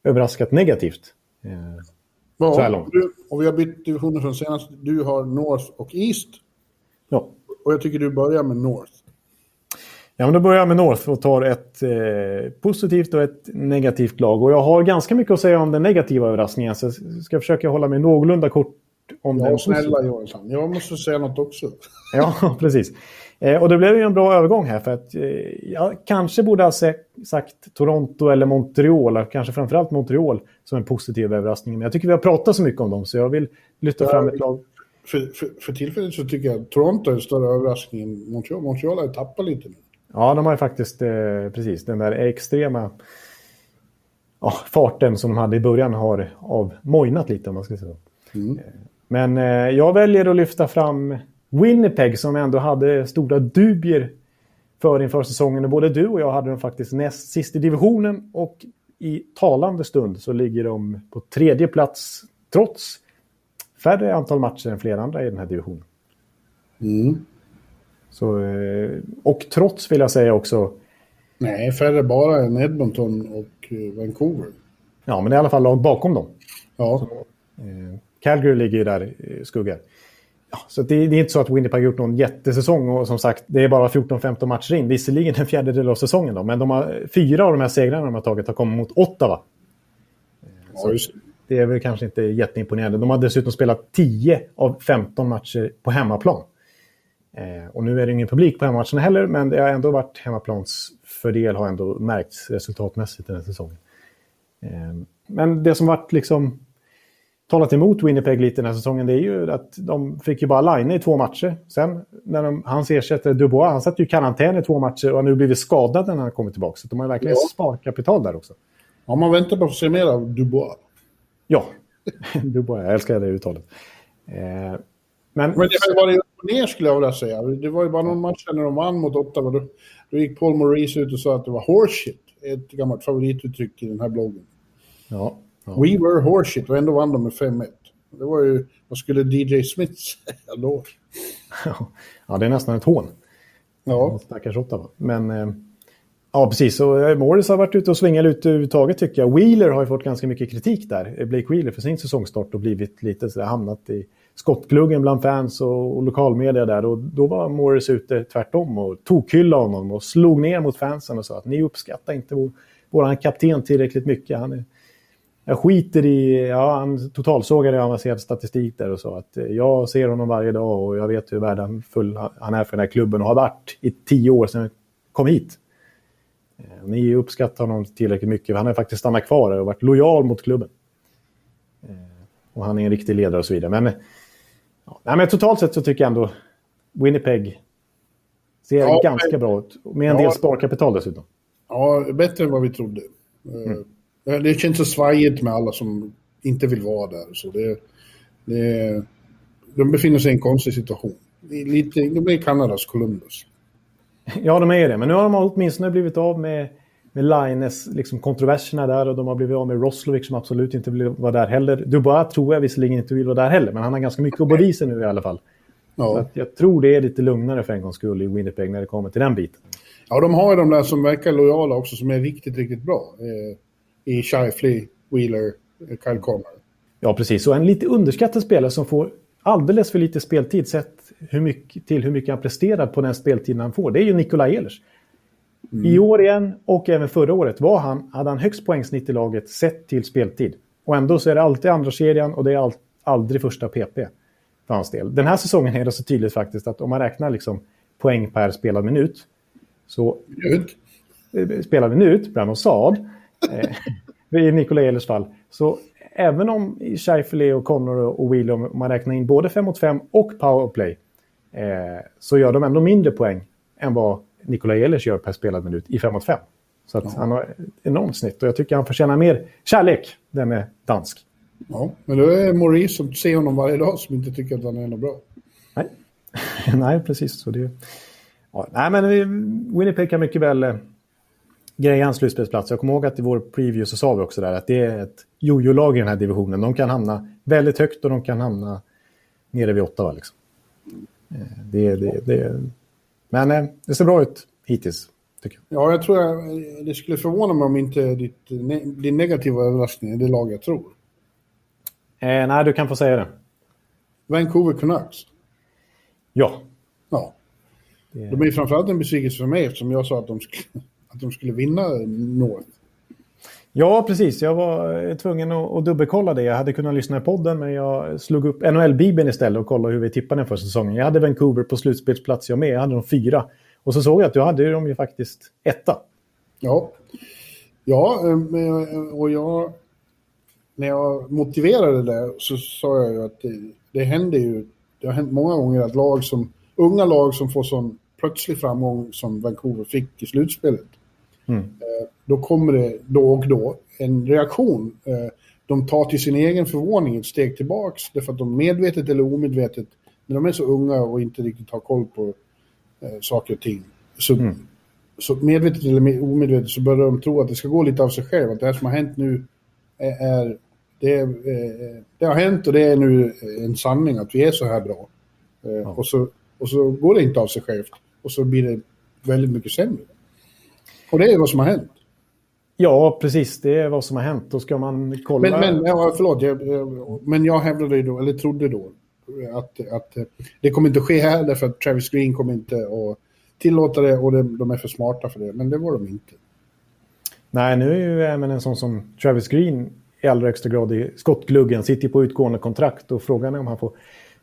överraskat negativt. Eh, Så här Ja, långt. du, och vi har bytt divisioner från senast. Du har North och East. ja. Och jag tycker du börjar med North. Ja, men då börjar jag med North och tar ett eh, positivt och ett negativt lag. Och jag har ganska mycket att säga om den negativa överraskningen, så jag ska försöka hålla mig någorlunda kort om den Ja, positiva. snälla Johansson. Jag måste säga något också. Ja, precis. Eh, och det blev ju en bra övergång här för att eh, jag kanske borde ha sagt Toronto eller Montreal, kanske framförallt Montreal som en positiv överraskning. Men jag tycker vi har pratat så mycket om dem så jag vill lyfta Ja, fram ett lag. För, för, för tillfället så tycker jag att Toronto är en större överraskning än Montreal. Montreal har ju tappat lite nu. Ja, de har ju faktiskt eh, precis den där extrema ja, farten som de hade i början har avmojnat lite om man ska säga så. Mm. Men eh, jag väljer att lyfta fram Winnipeg som ändå hade stora dubier för inför säsongen. Både du och jag hade dem faktiskt näst sist i divisionen och i talande stund så ligger de på tredje plats trots färre antal matcher än flera andra i den här divisionen. Mm. Så, eh, och trots vill jag säga också, Nej, färre bara än Edmonton och eh, Vancouver. ja men i alla fall lag bakom dem. Ja, Eh, Calgary ligger ju där i skuggan. Ja, så det, det är inte så att Winnipeg har gjort någon jättesäsong och som sagt, det är bara 14-15 matcher in. Visserligen en fjärdedel av säsongen då, men de har, fyra av de här segrarna de har tagit har kommit mot Ottawa. just det. Det är väl kanske inte jätteimponerande. De har dessutom spelat 10 av 15 matcher på hemmaplan. Eh, och nu är det ingen publik på hemmamatcherna heller, men det har ändå varit hemmaplans fördel har ändå märkts resultatmässigt den här säsongen. Eh, men det som varit liksom talat emot Winnipeg lite den här säsongen det är ju att de fick ju bara line i två matcher. Sen när de, hans ersättare Dubois, han satt ju i karantän i två matcher och har nu blivit skadad när han kommit tillbaka. Så de har verkligen Ja. sparkapital där också. Ja, man väntar på att se mer av Dubois. Ja, Dubois, jag älskar det uttalet. Eh, men, Men det har ju varit upp och ner skulle jag vilja säga. Det var ju bara någon match när de vann mot Ottawa. Då, då gick Paul Maurice ut och sa att det var horseshit. Ett gammalt favorituttryck i den här bloggen. ja. We were horseshit och ändå vann de med 5-1. Det var ju, vad skulle DJ Smith säga då? ja, det är nästan ett hån. Ja, Stackars Ottawa. Men eh, ja, precis. Så eh, Morris har varit ute och svingat lite överhuvudtaget tycker jag. Wheeler har ju fått ganska mycket kritik där. Eh, Blake Wheeler för sin säsongstart och blivit lite så där, hamnat i skottgluggen bland fans och, och lokalmedia där. Och då var Morris ute tvärtom och tokhyllade honom och slog ner mot fansen och sa att ni uppskattar inte vår, våran kapten tillräckligt mycket. Han är, jag skiter i, ja han totalsågade avancerad statistik där och sa att eh, jag ser honom varje dag och jag vet hur värdefull han är för den här klubben och har varit i tio år sedan jag kom hit. Eh, Ni uppskattar honom tillräckligt mycket. Han har faktiskt stannat kvar och varit lojal mot klubben. Eh, Och han är en riktig ledare och så vidare. Men, ja, men totalt sett så tycker jag ändå Winnipeg ser Ja, ganska men- bra ut. Med en Ja. del sparkapital dessutom. ja bättre än vad vi trodde. Eh, Det känns så svajigt med alla som inte vill vara där. Så det, det, de befinner sig i en konstig situation. Det är Lite, de är Kanadas Columbus. Ja, de är det. Men nu har de åtminstone blivit av med med Lines liksom kontroverserna där och de har blivit av med Roslovic som absolut inte vill vara där heller. Dubois tror jag visserligen inte vill vara där heller, men han har ganska mycket att bevisa nu i alla fall. Ja. jag tror det är lite lugnare för en gångs skull i Winnipeg när det kommer till den biten. Ja, de har ju de där som verkar lojala också som är riktigt, riktigt bra. I Shifley, Wheeler, Kyle Connor. Ja, precis. Och en lite underskattad spelare som får alldeles för lite speltid sett hur mycket, till hur mycket han presterar på den speltiden han får. Det är ju Nikolaj Ehlers. Mm. I år igen och även förra året var han, hade han högst poängsnitt i laget sett till speltid. Och ändå så är det alltid andra kedjan och det är all, aldrig första PP för hans del. Den här säsongen är det så tydligt faktiskt att om man räknar liksom poäng per spelad minut så... Minut? Eh, spelad minut, Brandon Saad, i Nikolaj Ehlers fall, så även om Scheifele och Connor och Wheeler, om man räknar in både 5 mot 5 och powerplay, eh, så gör de ändå mindre poäng än vad Nikolaj Ehlers gör per spelad minut i 5 mot 5. Så att ja. han har ett enormt snitt och jag tycker han förtjänar mer kärlek, den är dansk. Ja, men då är Maurice som ser honom varje dag som inte tycker att han är något bra. Nej, Nej precis. Så det, ja, nej, men Winnipeg kan mycket väl eh, greja en slutspelsplats. Jag kommer ihåg att i vår preview så sa vi också där att det är ett jojo-lag i den här divisionen. De kan hamna väldigt högt och de kan hamna nere vid åtta. Liksom. Eh, det, det, det, men eh, det ser bra ut hittills. Tycker jag. Ja, jag tror jag, det skulle förvåna mig om inte ditt, din negativa överraskning är det lag jag tror. Eh, nej, du kan få säga det. Vancouver Canucks. Ja. Ja. Det... De är framförallt en besvikelse för mig eftersom jag sa att de skulle, att de skulle vinna North. Ja, precis. Jag var tvungen att, dubbelkolla det. Jag hade kunnat lyssna i podden, men jag slog upp NHL-bibeln istället och kollade hur vi tippade den för säsongen. Jag hade Vancouver på slutspelsplats jag med. Jag hade de fyra. Och så såg jag att du hade dem ju faktiskt etta. Ja. Ja, eh, och jag... När jag motiverade det så sa jag ju att det, det händer ju... Det har hänt många gånger att lag som... Unga lag som får sån plötslig framgång som Vancouver fick i slutspelet. Mm. Eh, då kommer det då och då en reaktion. Eh, de tar till sin egen förvåning ett steg tillbaks därför att de medvetet eller omedvetet, när de är så unga och inte riktigt har koll på eh, saker och ting, så, mm. så medvetet eller omedvetet så börjar de tro att det ska gå lite av sig själv. Att det här som har hänt nu är, är det, det har hänt och det är nu en sanning att vi är så här bra. Ja. Och, så, och så går det inte av sig självt och så blir det väldigt mycket sämre. Och det är vad som har hänt. Ja, precis. Det är vad som har hänt. Då ska man kolla... Men, men ja, förlåt, jag, men jag hävdade då, eller trodde då, att, att det kommer inte ske här därför att Travis Green kommer inte att tillåta det och det, de är för smarta för det. Men det var de inte. Nej, nu är ju även en sån som Travis Green i allra högsta grad i skottgluggen, sitter på utgående kontrakt och frågan är om han får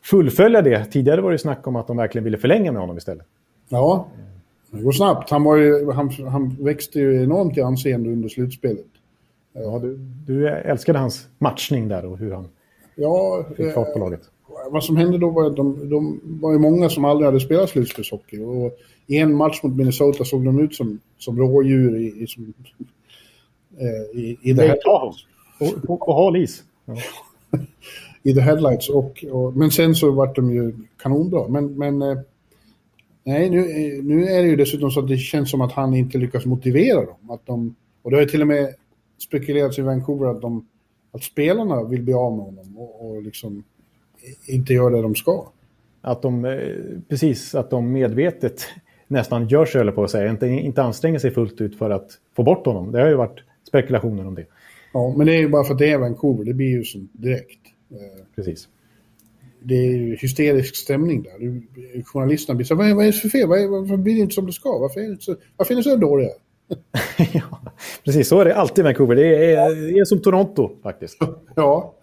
fullfölja det. Tidigare var det snack om att de verkligen ville förlänga med honom istället. Ja, det går snabbt. Han, var ju, han, han växte ju enormt i anseende under slutspelet. Ja, du, du älskade hans matchning där och hur han ja, fick fart på laget. Vad som hände då var att de, de var ju många som aldrig hade spelat slutspelshockey. Och i en match mot Minnesota såg de ut som, som rådjur i, i, som, eh, i, i the headlights. På, på, på hal is. Ja. I the headlights. Och, och, men sen så vart de ju kanonbra. Men, men eh, Nej, nu, nu är det ju dessutom så att det känns som att han inte lyckas motivera dem. Att de, och det har ju till och med spekulerats i Vancouver att, de, att spelarna vill bli av med honom och, och liksom inte gör det de ska. Att de, eh, precis, att de medvetet nästan gör sig, eller på att säga, inte, inte anstränger sig fullt ut för att få bort honom. Det har ju varit spekulationer om det. Ja, men det är ju bara för att det är Vancouver, det blir ju så direkt. Precis det är hysterisk stämning där. Journalisterna blir så vad är, vad är det för fel? Varför blir det inte som det ska? Varför är så, varför är det så dåliga? ja, precis, så är det alltid i Vancouver. Det är, det är som Toronto faktiskt. ja.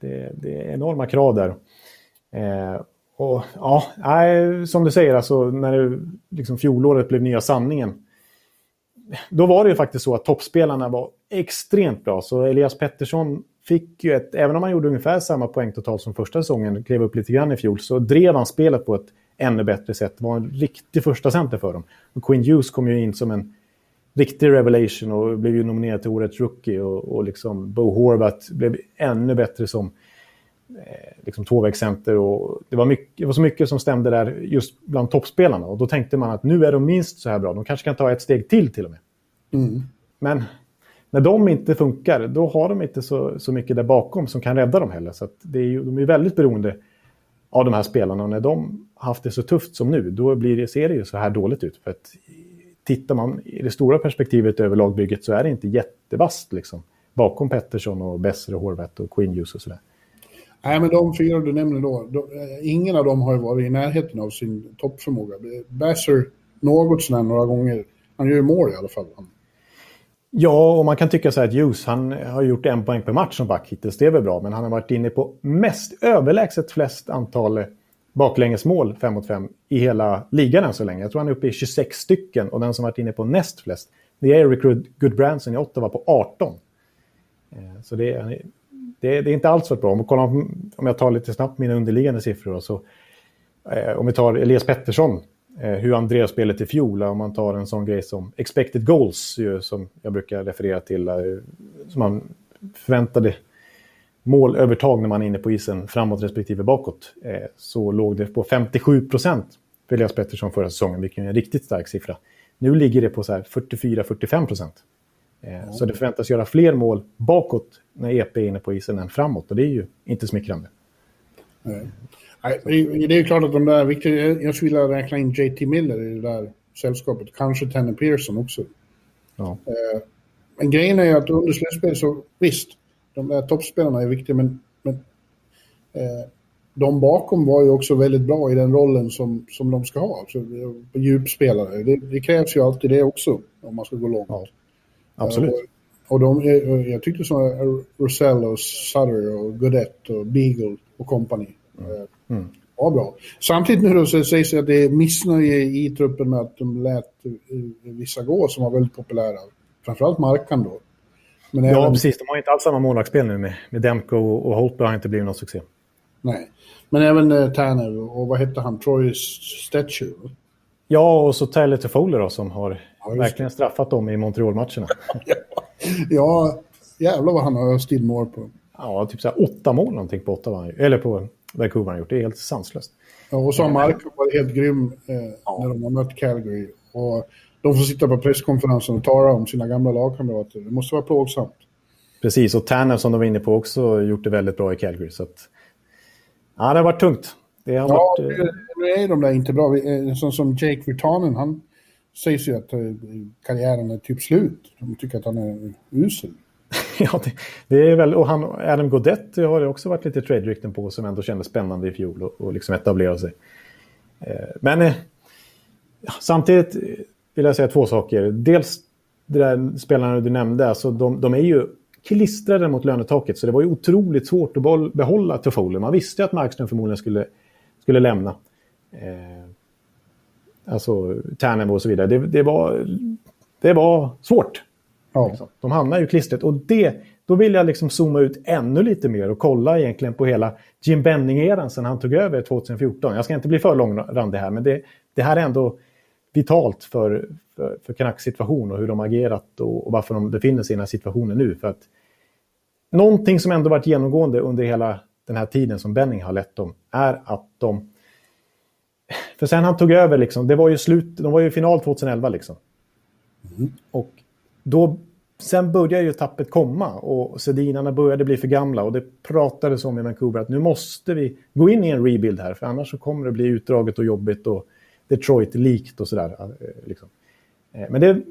Det, det, är enorma krav där. Eh, och ja, som du säger, alltså, när det, liksom fjolåret blev nya sanningen. Då var det ju faktiskt så att toppspelarna var extremt bra. Så Elias Pettersson fick ju ett, även om han gjorde ungefär samma poängtotal som första säsongen, klev upp lite grann i fjol, så drev han spelet på ett ännu bättre sätt. Var en riktig första center för dem. Och Quinn Hughes kom ju in som en riktig revelation och blev ju nominerad till årets rookie. Och, och liksom Bo Horvath blev ännu bättre som eh, liksom tvåvägscenter. Och det, var mycket, det var så mycket som stämde där just bland toppspelarna. Och då tänkte man att nu är de minst så här bra. De kanske kan ta ett steg till till och med. Mm. Men när de inte funkar, då har de inte så, så mycket där bakom som kan rädda dem heller. Så det är ju, de är väldigt beroende av de här spelarna. Och när de haft det så tufft som nu, då blir det, ser det ju så här dåligt ut. För att tittar man i det stora perspektivet över lagbygget så är det inte jättevast liksom. Bakom Pettersson och Besser och Horvath och Queen Hughes och sådär. Nej, men de fyra du nämner då, de, ingen av dem har ju varit i närheten av sin toppförmåga. Besser något sådär några gånger. Han gör ju mål i alla fall. Ja, och man kan tycka så här att Hughes, han har gjort en poäng per match som back hittills. Det är väl bra, men han har varit inne på mest överlägset flest antal baklängesmål 5 mot 5 i hela ligan än så länge. Jag tror han är uppe i 26 stycken och den som varit inne på näst flest det är Eric Goodbranson i Ottawa på 18. Eh, så det är, det, är, det är inte alls så bra. Om, kollar, om jag tar lite snabbt mina underliggande siffror så eh, om vi tar Elias Pettersson, hur han drev spelet i fjol, om man tar en sån grej som expected goals, ju, som jag brukar referera till, som man förväntade målövertag när man är inne på isen framåt respektive bakåt, så låg det på 57 procent för Elias Pettersson förra säsongen, vilket är en riktigt stark siffra. Nu ligger det på 44-45 procent. Mm. Så det förväntas göra fler mål bakåt när EP är inne på isen än framåt. Och det är ju inte smickrande. Nej. Det är ju klart att de där viktiga... Jag skulle vilja räkna in JT Miller i det där sällskapet. Kanske Tanner Pearson också. Ja. Eh, men grejen är ju att under slutspel så visst, de där toppspelarna är viktiga men, men eh, de bakom var ju också väldigt bra i den rollen som, som de ska ha. Alltså, djupspelare. Det, det krävs ju alltid det också om man ska gå långt. Ja, absolut. Och, och de, jag tyckte som Rosell och Sutter och Godet och Beagle och company mm. Eh, mm. var bra. Samtidigt nu då så sägs det att det är missnöje i truppen med att de lät vissa gå som var väldigt populära. Framförallt Markan då. Men ja, även... precis. De har inte alls samma målvaktsspel nu med, med Demko och Holtby har inte blivit någon succé. Nej. Men även eh, Tanner och vad hette han? Troy Statue? Ja, och så Tyler Toffoli då som har ja, verkligen straffat dem i Montreal-matcherna. ja, ja, jävlar vad han har öst in mål på. Ja, typ så här åtta mål någonting på Ottawa, eller på Vancouver han gjort. Det är helt sanslöst. Ja, och så har Marco varit helt grym eh, ja. när de har mött Calgary. Och de får sitta på presskonferensen och tala om sina gamla lagkamrater. Det måste vara plågsamt. Precis, och Tanner som de var inne på också gjort det väldigt bra i Calgary. Så att Ja, det har varit tungt. Det har ja, varit, nu är de där inte bra. Eh, sån som Jake Virtanen, han sägs ju att eh, karriären är typ slut. De tycker att han är usel. ja, det, det, är väl, och han, Adam Godet har det också varit lite trade-rykten på som ändå kändes spännande i fjol och, och liksom etablerade sig. Eh, men eh, samtidigt vill jag säga två saker. Dels de där spelarna du nämnde, alltså de, de är ju klistrade mot lönetaket. Så det var ju otroligt svårt att behålla Toffoli. Man visste att Markström förmodligen skulle, skulle lämna. Eh, alltså Tärnebo och så vidare. Det, det, var, det var svårt. Ja. Liksom. De hamnade ju klistret. Och det, då vill jag liksom zooma ut ännu lite mer och kolla egentligen på hela Jim Benning-eran sedan han tog över 2014. Jag ska inte bli för långrandig här, men det, det här är ändå vitalt för, för, för Canucks situation och hur de agerat och, och, varför de befinner sig i den här situationen nu. För att någonting som ändå varit genomgående under hela den här tiden som Benning har lett dem är att de... För sen han tog över, liksom, det var ju slut, de var ju i final 2011 liksom. Mm. Och då, sen började ju tappet komma och Sedinarna började bli för gamla och det pratades om i Vancouver att nu måste vi gå in i en rebuild här för annars så kommer det bli utdraget och jobbigt och Detroit-likt och sådär. Eh, liksom. Eh, men det,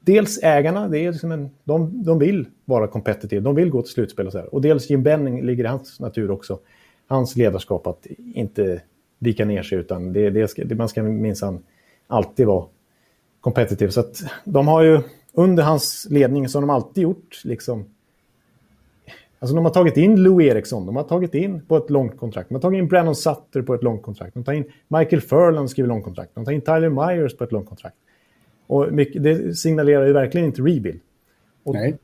dels ägarna, det är liksom en, de, de vill vara competitive, de vill gå till slutspel och så här. Och dels Jim Benning ligger i hans natur också. Hans ledarskap att inte vika ner sig utan det, det ska, det, man ska minsann alltid vara competitive. Så att de har ju under hans ledning så har de alltid gjort liksom Alltså de har tagit in Lou Eriksson, de har tagit in på ett långt kontrakt. De har tagit in Brennan Sutter på ett långt kontrakt. De tar in Michael Furlan skriver långt kontrakt. De tar in Tyler Myers på ett långt kontrakt. Och det signalerar ju verkligen inte rebuild. Och Nej.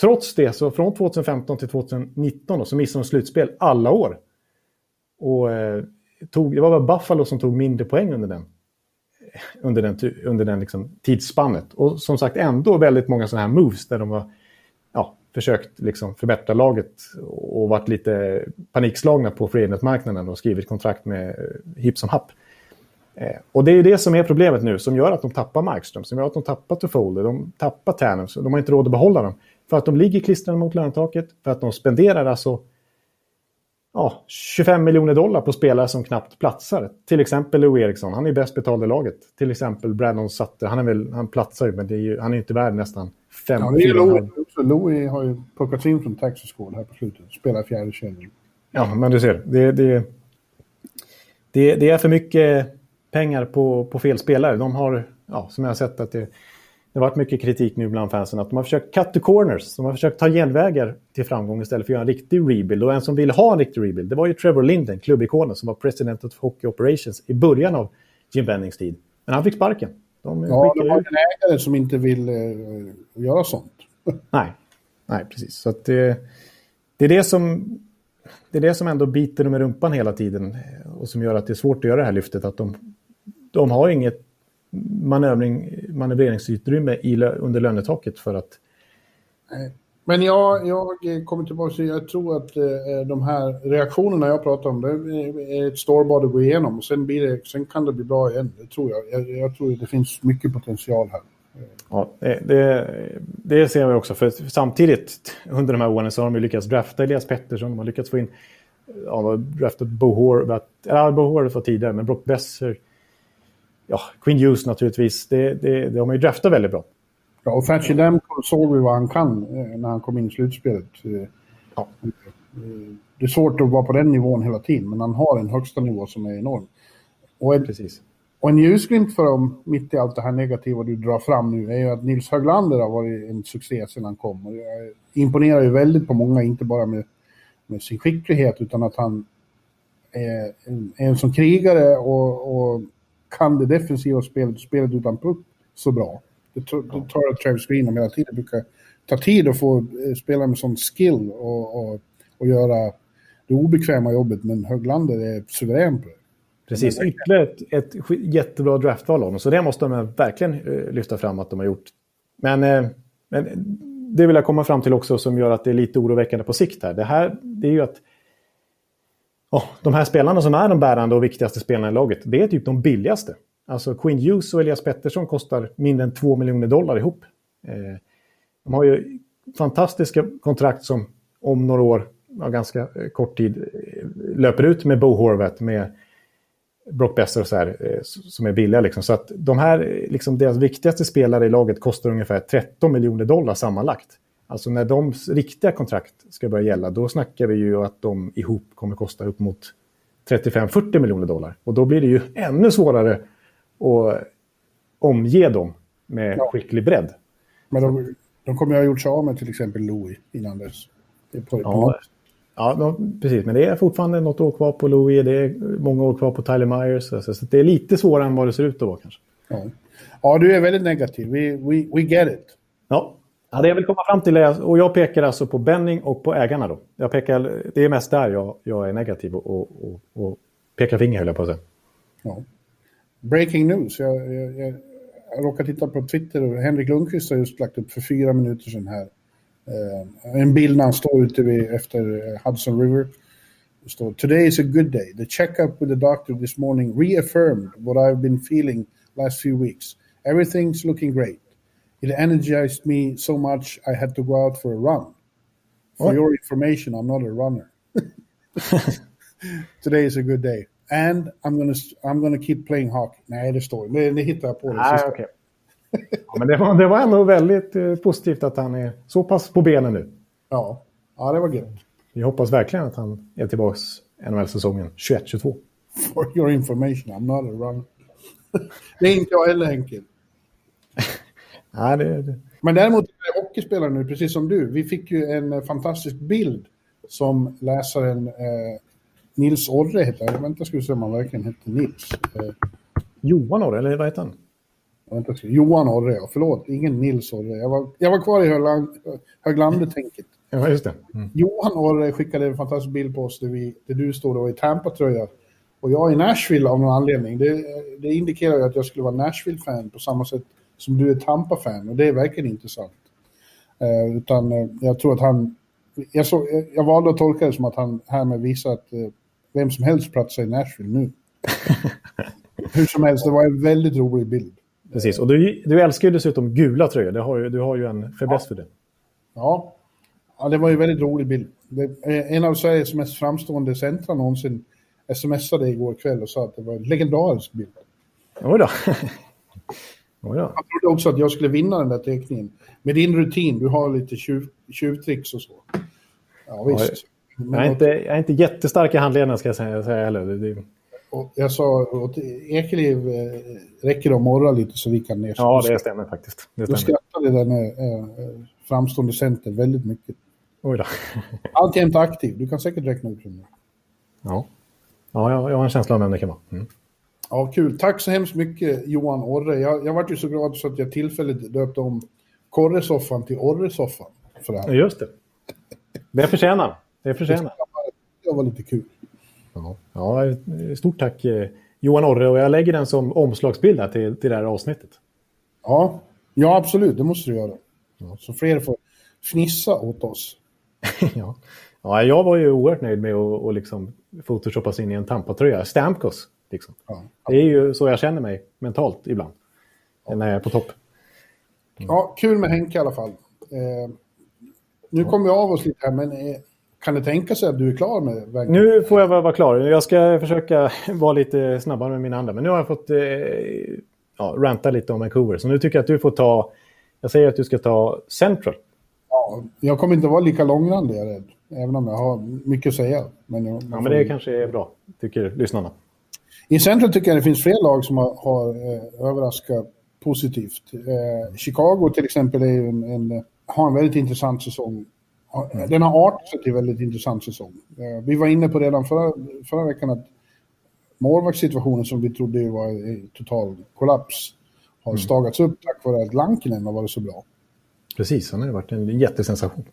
Trots det, så från 2015 till 2019 då, så missade de slutspel alla år. Och eh, tog, det var bara Buffalo som tog mindre poäng under den, under den, under den liksom, tidsspannet. Och som sagt ändå väldigt många sådana här moves där de har ja, försökt liksom, förbättra laget och varit lite panikslagna på free marknaden och skrivit kontrakt med eh, hipp som happ. Eh, och det är ju det som är problemet nu, som gör att de tappar Markström, som gör att de tappar Tofolder, de tappar Tärnen, de har inte råd att behålla dem. För att de ligger klistrade mot lönetaket, för att de spenderar alltså ja, 25 miljoner dollar på spelare som knappt platsar. Till exempel Lou Eriksson, han är bäst betald i laget. Till exempel Brandon Sutter, han, är väl, han platsar ju, men är ju, han är inte värd nästan 5 ja, det är Louis, Louis har ju plockats in från Texas School här på slutet, spelar fjärde kedjan. Ja, men du ser, det, det, det, det är för mycket pengar på, på fel spelare. De har, ja, som jag har sett, att det, det har varit mycket kritik nu bland fansen att de har försökt cut the corners. De har försökt ta genvägar till framgång istället för att göra en riktig rebuild. Och en som ville ha en riktig rebuild, det var ju Trevor Linden, klubbikonen, som var president of Hockey Operations i början av Jim Bennings tid. Men han fick sparken. De ja, det var en ägare som inte vill uh, göra sånt. Nej, Nej precis. Så att det, det, är det som det är det som ändå biter dem i rumpan hela tiden och som gör att det är svårt att göra det här lyftet. Att de, de har inget manövring, manövreringsutrymme i, under lönetaket för att... Men jag, jag kommer tillbaka till, jag tror att eh, de här reaktionerna jag pratar om, det är ett stålbad att gå igenom. Sen, blir det, sen kan det bli bra igen, det tror jag. Jag, jag tror att det finns mycket potential här. Ja, det, det, ser vi också. För samtidigt under de här åren så har de lyckats drafta Elias Pettersson. De har lyckats få in ja, draftat Bo Horvath. Ja, Bo Horvath var tidigare, men Brock Besser. Ja, Quinn Hughes naturligtvis. Det, det, det har man ju draftat väldigt bra. Ja, och Thatcher Demko såg vi vad han kan eh, när han kom in i slutspelet. Eh, ja. Eh, det är svårt att vara på den nivån hela tiden, men han har en högsta nivå som är enorm. Och en, Precis. Och en ljusglimt för dem, mitt i allt det här negativa du drar fram nu, är ju att Nils Höglander har varit en succé sedan han kom. Och jag imponerar ju väldigt på många, inte bara med, med sin skicklighet, utan att han är en, är en som krigare och, och kan det defensiva spelet, spelet utan puck så bra. Det, det tar Travis Green hela tiden. Det brukar ta tid att få eh, spela med sån skill och, och, och göra det obekväma jobbet, men Höglander är suverän på det. Precis, ytterligare ett, ett jättebra draftval av dem. Så det måste de verkligen uh, lyfta fram att de har gjort. Men, uh, men det vill jag komma fram till också som gör att det är lite oroväckande på sikt här. Det här det är ju att oh, de här spelarna som är de bärande och viktigaste spelarna i laget, det är typ de billigaste. Alltså Quinn Hughes och Elias Pettersson kostar mindre än 2 miljoner dollar ihop. Eh, de har ju fantastiska kontrakt som om några år, ja, ganska eh, kort tid, eh, löper ut med Bo Horvath, med Brock Besser och så här, eh, som är billiga. Liksom. Så att de här, eh, liksom deras viktigaste spelare i laget kostar ungefär 13 miljoner dollar sammanlagt. Alltså när de riktiga kontrakt ska börja gälla, då snackar vi ju att de ihop kommer kosta upp mot 35-40 miljoner dollar. Och då blir det ju ännu svårare att omge dem med ja. skicklig bredd. Men de, de kommer ju ha gjort sig av med till exempel Louis innan dess. På, på ja, Ja, precis. Men det är fortfarande något år kvar på Louis. Det är många år kvar på Tyler Myers. Alltså, så det är lite svårare än vad det ser ut att vara kanske. Ja, ja du är väldigt negativ. We, we, we get it. Ja ja, det jag vill komma fram till är, och jag pekar alltså på Benning och på ägarna då. Jag pekar, det är mest där jag, jag är negativ och, och, och, pekar finger höll jag på att säga. Ja. Breaking news. Jag, jag, jag, jag råkade titta på Twitter och Henrik Lundqvist har just lagt upp för fyra minuter sedan här Eh, en bild när han står ute vid, efter Hudson River. Det står “Today is a good day. The checkup with the doctor this morning reaffirmed what I've been feeling last few weeks. Everything's looking great. It energized me so much I had to go out for a run. For what? your information, I'm not a runner. Today is a good day. And I'm gonna, I'm gonna keep playing hockey. Nej, det står det. Det hittar jag på. Det ah, okay. Ja, men det var, det var ändå väldigt eh, positivt att han är så pass på benen nu. Ja, ja det var gött. Vi hoppas verkligen att han är tillbaka NHL-säsongen 21-22. For your information, I'm not a runner. det är inte jag heller, Henke. Nej, det, det. Men däremot är hockeyspelare nu, precis som du. Vi fick ju en eh, fantastisk bild som läsaren eh, Nils Orre heter han. Vänta, ska vi se om han verkligen heter Nils. Eh, Johan Orre, eller vad heter han? Vänta, Johan Orre, förlåt, ingen Nils Orre. Jag var, jag var kvar i Höglandet-tänket. Ja, just det. Mm. Johan Orre skickade en fantastisk bild på oss där, vi, där du står då i Tampa-tröja. Och jag i Nashville av någon anledning. Det, det indikerar ju att jag skulle vara Nashville-fan på samma sätt som du är Tampa-fan. Och det är verkligen intressant. Uh, utan uh, jag tror att han... Jag, så, jag, jag valde att tolka det som att han härmed visar att uh, vem som helst platsar i Nashville nu. Hur som helst, det var en väldigt rolig bild. Precis, och du, du älskar ju dessutom gula tröjor. Det har ju, du har ju en fäbless för det. Ja. ja, det var ju en väldigt rolig bild. En av Sveriges mest framstående centra någonsin smsade igår kväll och sa att det var en legendarisk bild. Oj Oj då. Jag trodde också att jag skulle vinna den där teckningen. Med din rutin, du har lite tjuv, tjuvtricks och så. Ja, visst. Jag är, inte, jag är inte jättestark i handlederna ska jag säga, säga heller. Det... Och jag sa åt Ekeliv eh, räcker det att morra lite så vi kan ner. Ja, det stämmer faktiskt. Det Då skrattade den eh, eh, framstående center väldigt mycket. Oj då. Alltjämt aktiv, du kan säkert räkna ut det. Ja, ja jag, jag har en känsla av vem det kan vara. Mm. Ja, kul. Tack så hemskt mycket Johan Orre. Jag, jag vart ju så glad så att jag tillfälligt döpte om Korresoffan till Orresoffan. För det här. Just det. Det förtjänar. Det förtjänar. Det var lite kul. Ja, ja stort tack eh, Johan Orre och jag lägger den som omslagsbild här till, till det här avsnittet. Ja, ja absolut. Det måste du göra. Ja. Så fler får fnissa åt oss. ja. ja, jag var ju oerhört nöjd med att och liksom photoshoppas in i en Tampa-tröja. Stamkos. Liksom. Ja. Det är ju så jag känner mig mentalt ibland. Ja. När jag är på topp. Mm. Ja, kul med Henke i alla fall. Eh, nu kommer vi av oss lite här, men eh, kan det tänka sig att du är klar med vägen? Nu får jag vara klar. Jag ska försöka vara lite snabbare med mina andra. Men nu har jag fått eh, ja, ranta lite om Vancouver. Så nu tycker jag att du får ta... Jag säger att du ska ta Central. Ja, jag kommer inte vara lika långrandig, jag är rädd. Även om jag har mycket att säga. Men jag, ja, men det kanske är bra, tycker lyssnarna. I Central tycker jag det finns fler lag som har, har eh, överraskat positivt. Eh, Chicago till exempel är en, en, har en väldigt intressant säsong. Den har artat sig till en väldigt intressant säsong. Eh, vi var inne på redan förra, förra veckan att målvaktssituationen som vi trodde var en total kollaps har mm. stagats upp tack vare att Lankinen har varit så bra. Precis, han har varit en jättesensation.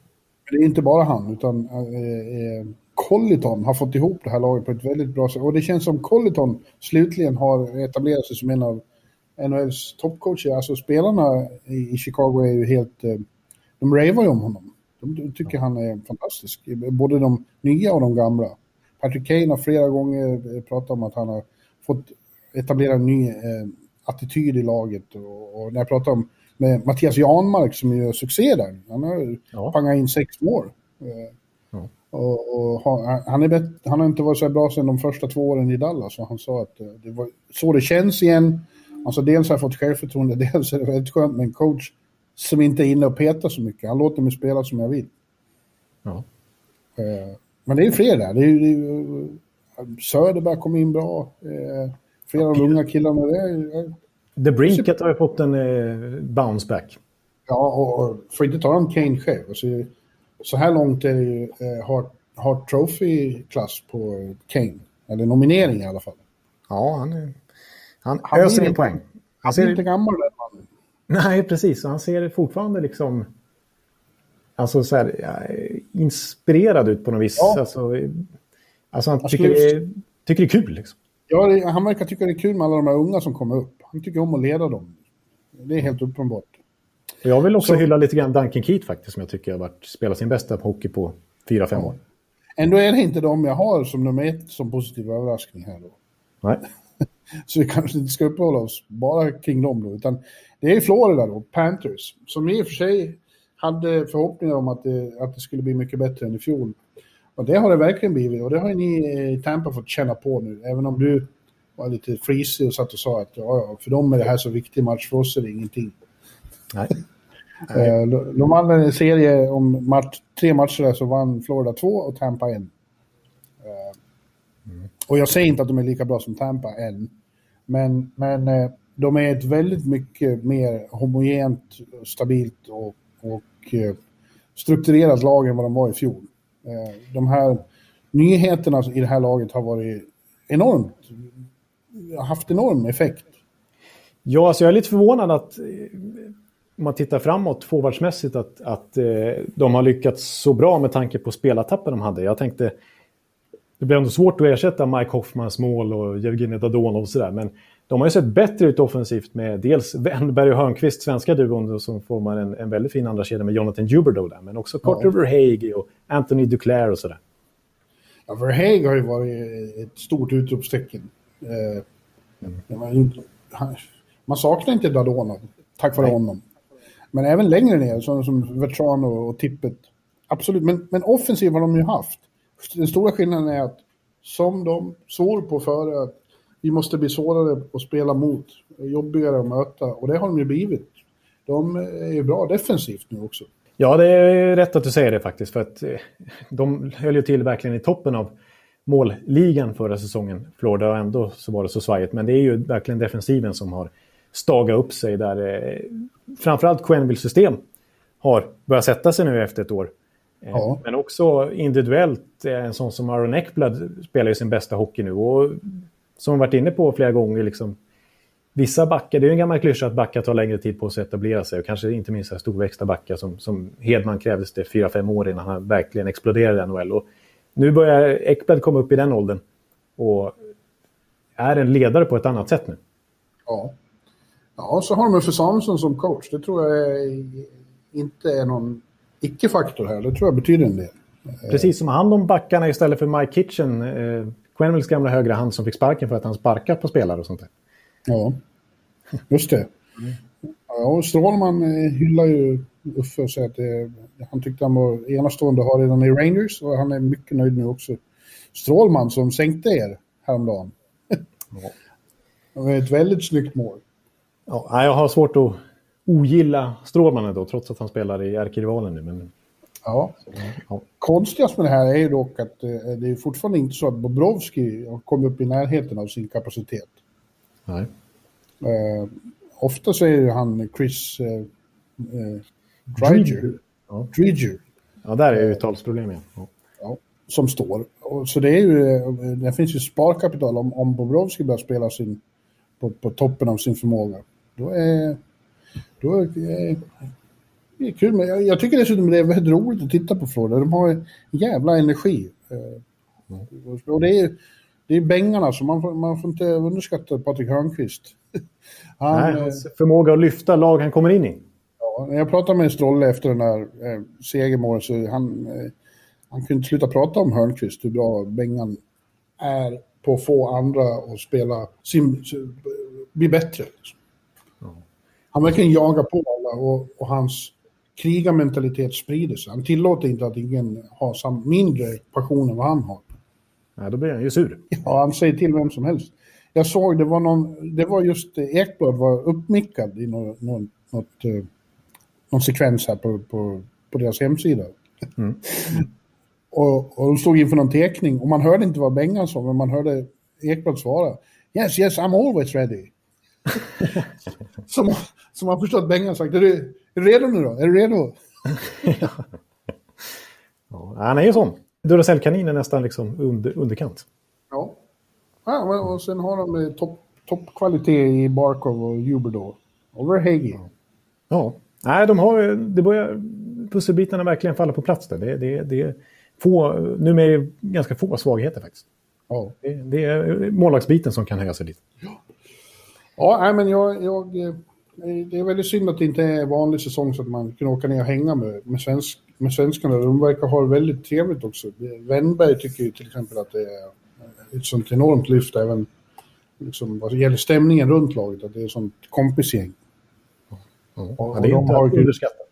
Men det är inte bara han, utan eh, eh, Colliton har fått ihop det här laget på ett väldigt bra sätt. Och det känns som Colliton slutligen har etablerat sig som en av NHLs toppcoacher. Alltså spelarna i Chicago är ju helt... Eh, de ravar ju om honom. De tycker han är fantastisk. Både de nya och de gamla. Patrick Kane har flera gånger eh, pratat om att han har fått etablera en ny eh, attityd i laget. Och, och, när jag pratar om med Mattias Janmark som gör succé där. Han har ja. pangat in sex mål. Eh, och, och, han, är bet, han har inte varit så bra sedan de första två åren i Dallas. Och han sa att eh, det var så det känns igen. Alltså dels har jag fått självförtroende, dels är det väldigt skönt med en coach som inte är inne och petar så mycket. Han låter mig spela som jag vill. Ja. Eh, men det är fler där. Det är, det är, Söderberg kom in bra. Eh, flera av de unga killarna. Det är, The Brinket har ju fått en eh, bounce back. Ja, och, och får inte ta en Kane själv. Alltså, så här långt är det ju eh, Hart, Hart Trophy-klass på Kane. Eller nominering i alla fall. Ja, han, är, han, han öser in poäng. Han, ser inte gammal den mannen. Nej, precis. Han ser fortfarande liksom alltså, så här, inspirerad ut på något vis. Ja. Alltså, alltså, han tycker, det är, tycker det är kul. Liksom. Ja, det, han verkar tycka det är kul med alla de här unga som kommer upp. Han tycker om att leda dem. Det är helt uppenbart. Jag vill också så, hylla lite grann Duncan Keat faktiskt, som jag tycker har varit, spelat sin bästa hockey på fyra fem ja. år. Ändå är det inte de jag har som nummer ett som positiv överraskning här då. Nej. så vi kanske inte ska uppehålla oss bara kring dem då, utan det är Florida då, Panthers, som i och för sig hade förhoppningar om att det, att det skulle bli mycket bättre än i fjol. Och det har det verkligen blivit och det har ni i Tampa fått känna på nu, även om du var lite frisig och satt och sa att ja, för dem är det här så viktig match, för oss är det ingenting. Nej. Eh, de vann en serie om match, tre matcher där så vann Florida två och Tampa en. Eh, mm. Och jag säger inte att de är lika bra som Tampa än, men, men eh, de är ett väldigt mycket mer homogent, stabilt och, och strukturerat lag än vad de var i fjol. De här nyheterna i det här laget har varit enormt, haft enorm effekt. Ja, alltså jag är lite förvånad att man tittar framåt forwardsmässigt att, att eh, de har lyckats så bra med tanke på spelartappen de hade. Jag tänkte, det blir ändå svårt att ersätta Mike Hoffmans mål och Jevgenij Dadonov och sådär, men de har ju sett bättre ut offensivt med dels Wennberg och Hörnqvist, svenska duon, som formar en, en väldigt fin andra kedja med Jonathan Huberdeau där, men också Carter ja. Verhage och Anthony Duclair och sådär. Ja, Verhage har ju varit ett stort utropstecken. Eh, Mm. Man saknar inte Dadonov, tack vare Nej. honom. Men även längre ner, sådana som Vertrano och Tippet. Absolut, men, men offensiv har de ju haft. Den stora skillnaden är att som de såg på före, att vi måste bli svårare att spela mot, jobbigare att möta. Och det har de ju blivit. De är ju bra defensivt nu också. Ja, det är rätt att du säger det faktiskt. För att eh, de höll ju till verkligen i toppen av målligan förra säsongen. Florida och ändå så var det så svajigt. Men det är ju verkligen defensiven som har stagat upp sig där. Eh, framförallt Quenvilles system har börjat sätta sig nu efter ett år. Eh, ja. Men också individuellt, en sån som Aaron Ekblad spelar ju sin bästa hockey nu. Och som varit inne på flera gånger, liksom, vissa backar, det är ju en gammal klyscha att backar tar längre tid på sig att etablera sig. Och kanske inte minst storväxta backar som, som Hedman krävdes det fyra fem år innan han verkligen exploderade i NHL. Och nu börjar Ekblad komma upp i den åldern. Och är en ledare på ett annat sätt nu. Ja. Ja, så har de för Samuelsson som coach. Det tror jag inte är någon icke-faktor här. Det tror jag betyder en del. Precis som hand om backarna istället för Mike Kitchen. Eh, Quennevils gamla högra hand som fick sparken för att han sparkat på spelare och sånt där. Ja, just det. Ja, Strålman eh, hyllar ju Uffe och säger att det, han tyckte han var enastående att ha redan i Rangers och han är mycket nöjd nu också. Strålman som sänkte er häromdagen. Ja. Det var ett väldigt snyggt mål. Ja, jag har svårt att ogilla Strålman då, trots att han spelar i ärkerivalen nu. Men... Ja. ja. Konstigast med det här är ju dock att eh, det är fortfarande inte så att Bobrovski har kommit upp i närheten av sin kapacitet. Nej. Uh, ofta så är ju han Chris uh, uh, Dryger. Ja. Ja, där är uttalsproblem igen. Ja. ja. som står. Och, så det är ju, det finns ju sparkapital om, om Bobrovski börjar spela sin, på, på toppen av sin förmåga. Då är, då är, det är kul. Men jag, jag tycker dessutom det är väldigt roligt att titta på Florida. De har en jävla energi. Mm. Och det är, det är bängarna, så man får, man får inte underskatta Patrik Hörnqvist. Han, Nej, hans förmåga att lyfta lag han kommer in i. Ja, när jag pratade med Strolle efter den där eh, segermålet så han, eh, han kunde inte sluta prata om Hörnqvist, hur bra Bengan är på att få andra att spela, sin, bli bättre. Liksom. Han verkligen jagar på alla och, och hans krigarmentalitet sprider sig. Han tillåter inte att ingen har sam, mindre passion än vad han har. Ja, då blir han ju sur. Ja, han säger till vem som helst. Jag såg, det var, någon, det var just Ekblad var uppmickad i något, något, något, eh, någon sekvens här på, på, på deras hemsida. Mm. och, och de stod inför någon teckning och man hörde inte vad Bengan sa, men man hörde Ekblad svara. Yes, yes, I'm always ready. som, som man förstått Bengan sagt. Är du, är du redo nu då? Är du redo? ja, han är ju sån. Duracell-kanin är nästan liksom under, underkant. Ja. ja och sen har de toppkvalitet top i Barkov och Huber Over Hagee. Ja. Nej, de har, det börjar pusselbitarna verkligen falla på plats där. Det, det, det är få, nu med ganska få svagheter faktiskt. Ja. Det, det är målvaktsbiten som kan höja sig lite. Ja, ja nej, men jag, jag, det är väldigt synd att det inte är vanlig säsong så att man kan åka ner och hänga med, med svensk, med svenskarna. De verkar ha det väldigt trevligt också. Wennberg tycker ju till exempel att det är ett sånt enormt lyft även liksom, vad gäller stämningen runt laget, att det är ett sånt kompisgäng. Mm. Och, det är inte har, underskattat.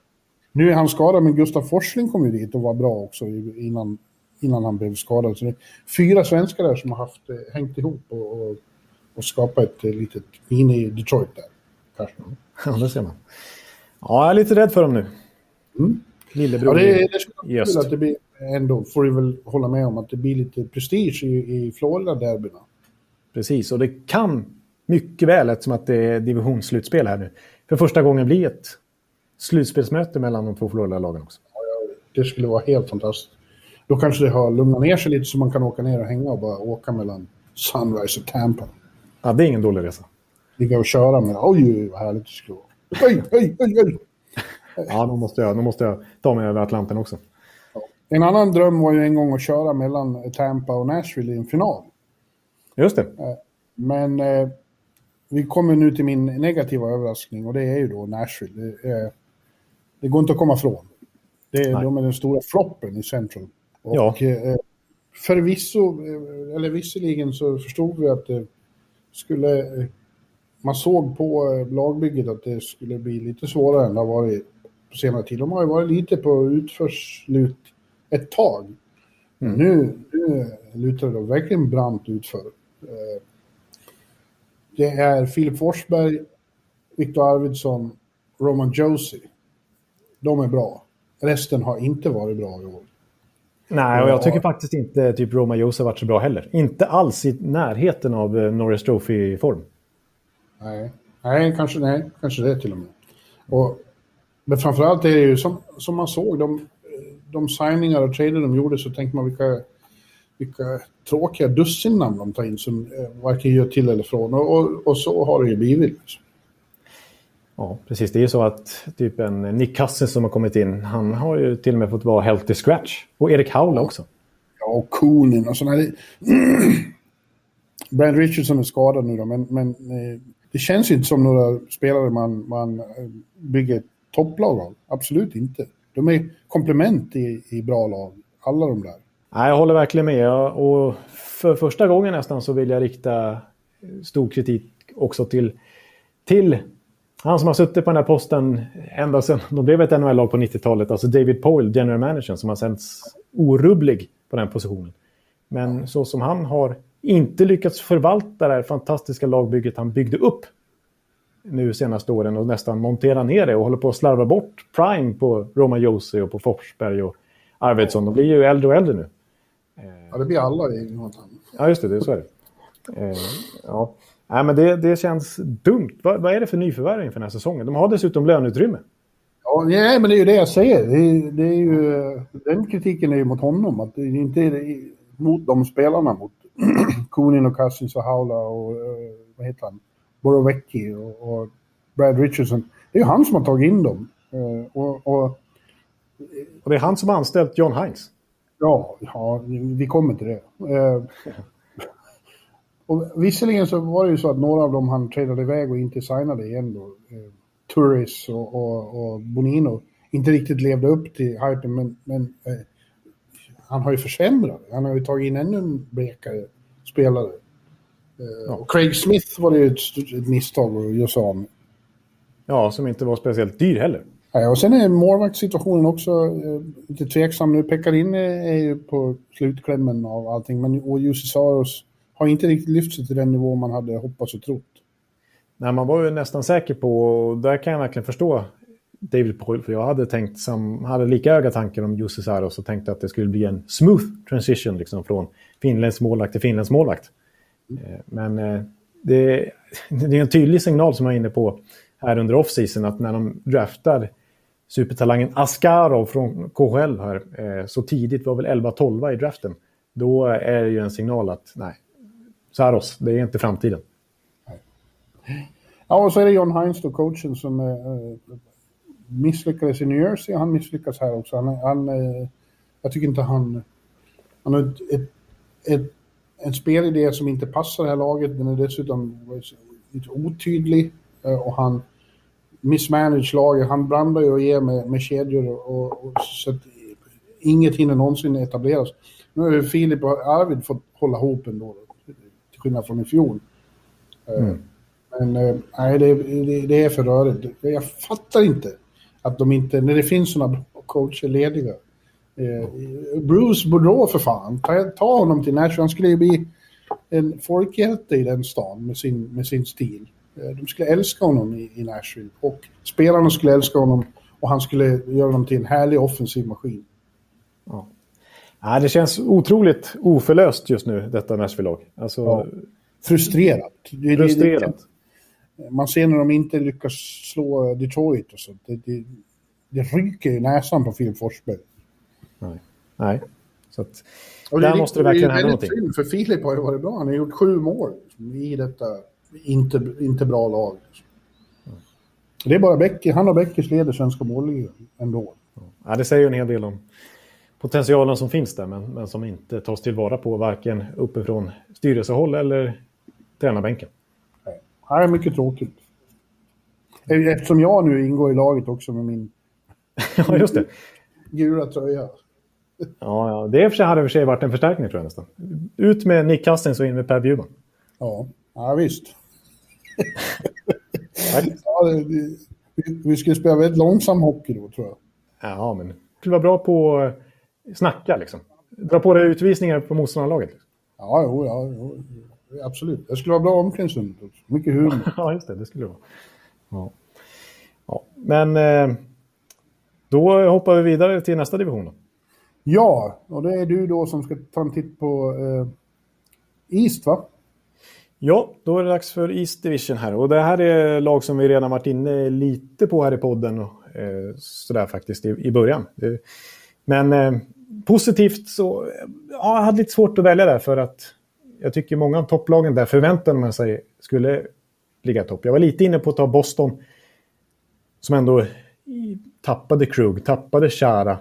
Nu är han skadad, men Gustav Forsling kom ju dit och var bra också innan, innan han blev skadad. Så det är fyra svenskar där som har haft, eh, hängt ihop och, och, och skapat ett eh, litet mini-Detroit där. Kanske. Ja, det ser man. Ja, jag är lite rädd för dem nu. Mm. Lillebror ja, det, det skulle kul att det blir, ändå får du väl hålla med om, att det blir lite prestige i, i Florida-derbyna. Precis, och det kan mycket väl, eftersom att det är divisionsslutspel här nu, för första gången bli ett slutspelsmöte mellan de två Florida-lagen också. Ja, det skulle vara helt fantastiskt. Då kanske det har lugnat ner sig lite så man kan åka ner och hänga och bara åka mellan Sunrise och Tampa. Ja, det är ingen dålig resa. Ligga och köra med, oj vad härligt det skulle vara. Oj, oj, oj, oj. Ja, då måste, jag, då måste jag ta mig över Atlanten också. En annan dröm var ju en gång att köra mellan Tampa och Nashville i en final. Just det. Eh, men eh, vi kommer nu till min negativa överraskning och det är ju då Nashville. Det, eh, det går inte att komma ifrån. Det, de är den stora floppen i Central. Och ja. eh, förvisso, eh, eller visserligen så förstod vi att det, skulle... Man såg på eh, lagbygget att det skulle bli lite svårare än det har varit på senare tid. De har ju varit lite på utförslut ett tag. Mm. Nu, nu lutar det verkligen brant utför. Eh, det är Filip Forsberg, Viktor Arvidsson, Roman Josie. De är bra. Resten har inte varit bra i år. Nej, och jag tycker faktiskt inte typ Roma Jose varit så bra heller. Inte alls i närheten av eh, Norris Trophy-form. Nej. nej, kanske, nej, kanske det till och med. Och, men framförallt är det ju som, som man såg, de, de signingar och trader de gjorde så tänkte man vilka, vilka tråkiga dussinnamn de tar in som eh, varken gör till eller från. Och, och, och så har det ju blivit. Liksom. Ja, precis. Det är ju så att typ en Nick Cousins som har kommit in, han har ju till och med fått vara healthy scratch. Och Erik Haula också. Ja, och Koonin och sådana. Brand Richardson är skadad nu då, men, men eh, det känns inte som några spelare man, man eh, bygger topplag av. Absolut inte. De är komplement i, i bra lag, alla de där. Nej, jag håller verkligen med. Och för första gången nästan så vill jag rikta stor kritik också till, till han som har suttit på den här posten ända sedan de blev ett NHL-lag på 90-talet, alltså David Poyle, general manager, som har känts orubblig på den positionen. Men så som han har inte lyckats förvalta det här fantastiska lagbygget han byggde upp nu senaste åren och nästan montera ner det och håller på att slarva bort Prime på Roman Josi och på Forsberg och Arvidsson. De blir ju äldre och äldre nu. Ja, det blir alla i Jonathan. Ja, just det. det så är det. Eh, ja. Nej, men det, det känns dumt. Vad, vad är det för nyförvärv inför den här säsongen? De har dessutom löneutrymme. Ja, nej, men det är ju det jag säger. Det är, det är ju, den kritiken är ju mot honom. Att det är inte mot de spelarna, mot Kunin och Cousins och Haula och uh, vad heter han? Borovecki och, och, Brad Richardson. Det är ju han som har tagit in dem. Uh, och, och, och, det är han som har anställt John Hines. Ja, ja vi kommer till det. Och visserligen så var det ju så att några av dem han tradade iväg och inte signade igen då. Eh, Turris och, och, och, Bonino inte riktigt levde upp till hypen men, men eh, han har ju försämrat. Han har ju tagit in ännu en blekare spelare. Eh. Och Craig Smith var det ju ett, ett misstag att göra sig av med. Ja, som inte var speciellt dyr heller. Ja, och sen är målvaktssituationen också eh, lite tveksam nu. Pekarin är ju på slutklämmen av allting, men och Jussi Saros har inte riktigt lyft sig till den nivå man hade hoppats och trott. Nej, man var ju nästan säker på, och där kan jag verkligen förstå David Poyle, för jag hade tänkt som, hade lika höga tankar om Jussi Saros och tänkte att det skulle bli en smooth transition liksom från finländsk målvakt till finländsk målvakt. Mm. Men eh, det, det, är en tydlig signal som jag är inne på här under offseason, att när de draftar supertalangen Askarov från KHL här eh, så tidigt, var väl 11-12 i draften, då är det ju en signal att nej, Saros, det är inte framtiden. Ja, och så är det John Hines då, coachen, som eh, eh, misslyckades i New Jersey. Han misslyckas här också. Han, han eh, jag tycker inte han... Han har ett, ett, ett, en spelidé som inte passar det här laget. Den är dessutom lite otydlig eh, och han mismanage laget. Han blandar ju och ger med, med kedjor och, och, så att inget hinner någonsin etableras. Nu har Filip och Arvid fått hålla ihop ändå till skillnad från i fjol. Eh, mm. Men eh, nej, det, det, det, är för rörigt. Jag fattar inte att de inte, när det finns sådana coacher lediga. Eh, Bruce Boudreau för fan, ta, ta honom till Nashville. Han skulle ju bli en folkhjälte i den stan med sin, med sin stil. De skulle älska honom i, i Nashville och spelarna skulle älska honom och han skulle göra honom till en härlig offensiv maskin. Ja. Ja, det känns otroligt oförlöst just nu, detta Nashville-lag. Alltså, ja. Frustrerat. Det, frustrerat. Det, man ser när de inte lyckas slå Detroit och så. Det, det, det ryker i näsan på Filip Forsberg. Nej. Nej. Så att, och där måste det verkligen hända någonting. Synd, för Filip har ju varit bra. Han har gjort sju mål i detta inte, inte bra lag. Mm. Det är bara Becker. Han och Beckers leder svenska målligan ändå. Ja, det säger ju en hel del om potentialen som finns där men, men som inte tas tillvara på varken uppifrån styrelsehåll eller tränarbänken. Nej, det är mycket tråkigt. Eftersom jag nu ingår i laget också med min ja, just det. gula tröja. Ja, ja, det för hade för sig varit en förstärkning tror jag nästan. Ut med Nick Kastens och in med Per Bjurman. Ja, Ja, visst. ja, vi, vi skulle spela väldigt långsam hockey då, tror jag. Ja, men det skulle vara bra på snacka liksom. Dra på dig utvisningar på motståndarlaget. Ja, jo, ja, jo, absolut. Det skulle vara bra omklädningsrum. Mycket humor. ja, just det. Det skulle det vara. Ja. ja. Men eh, då hoppar vi vidare till nästa division. Då. Ja, och det är du då som ska ta en titt på eh, East, va? Ja, då är det dags för East Division här. Och det här är lag som vi redan varit inne lite på här i podden. Och, eh, sådär faktiskt i, i början. Men eh, positivt så... Ja, jag hade lite svårt att välja där för att jag tycker många av topplagen där förväntade man sig skulle ligga topp. Jag var lite inne på att ta Boston som ändå tappade Krug, tappade Chara.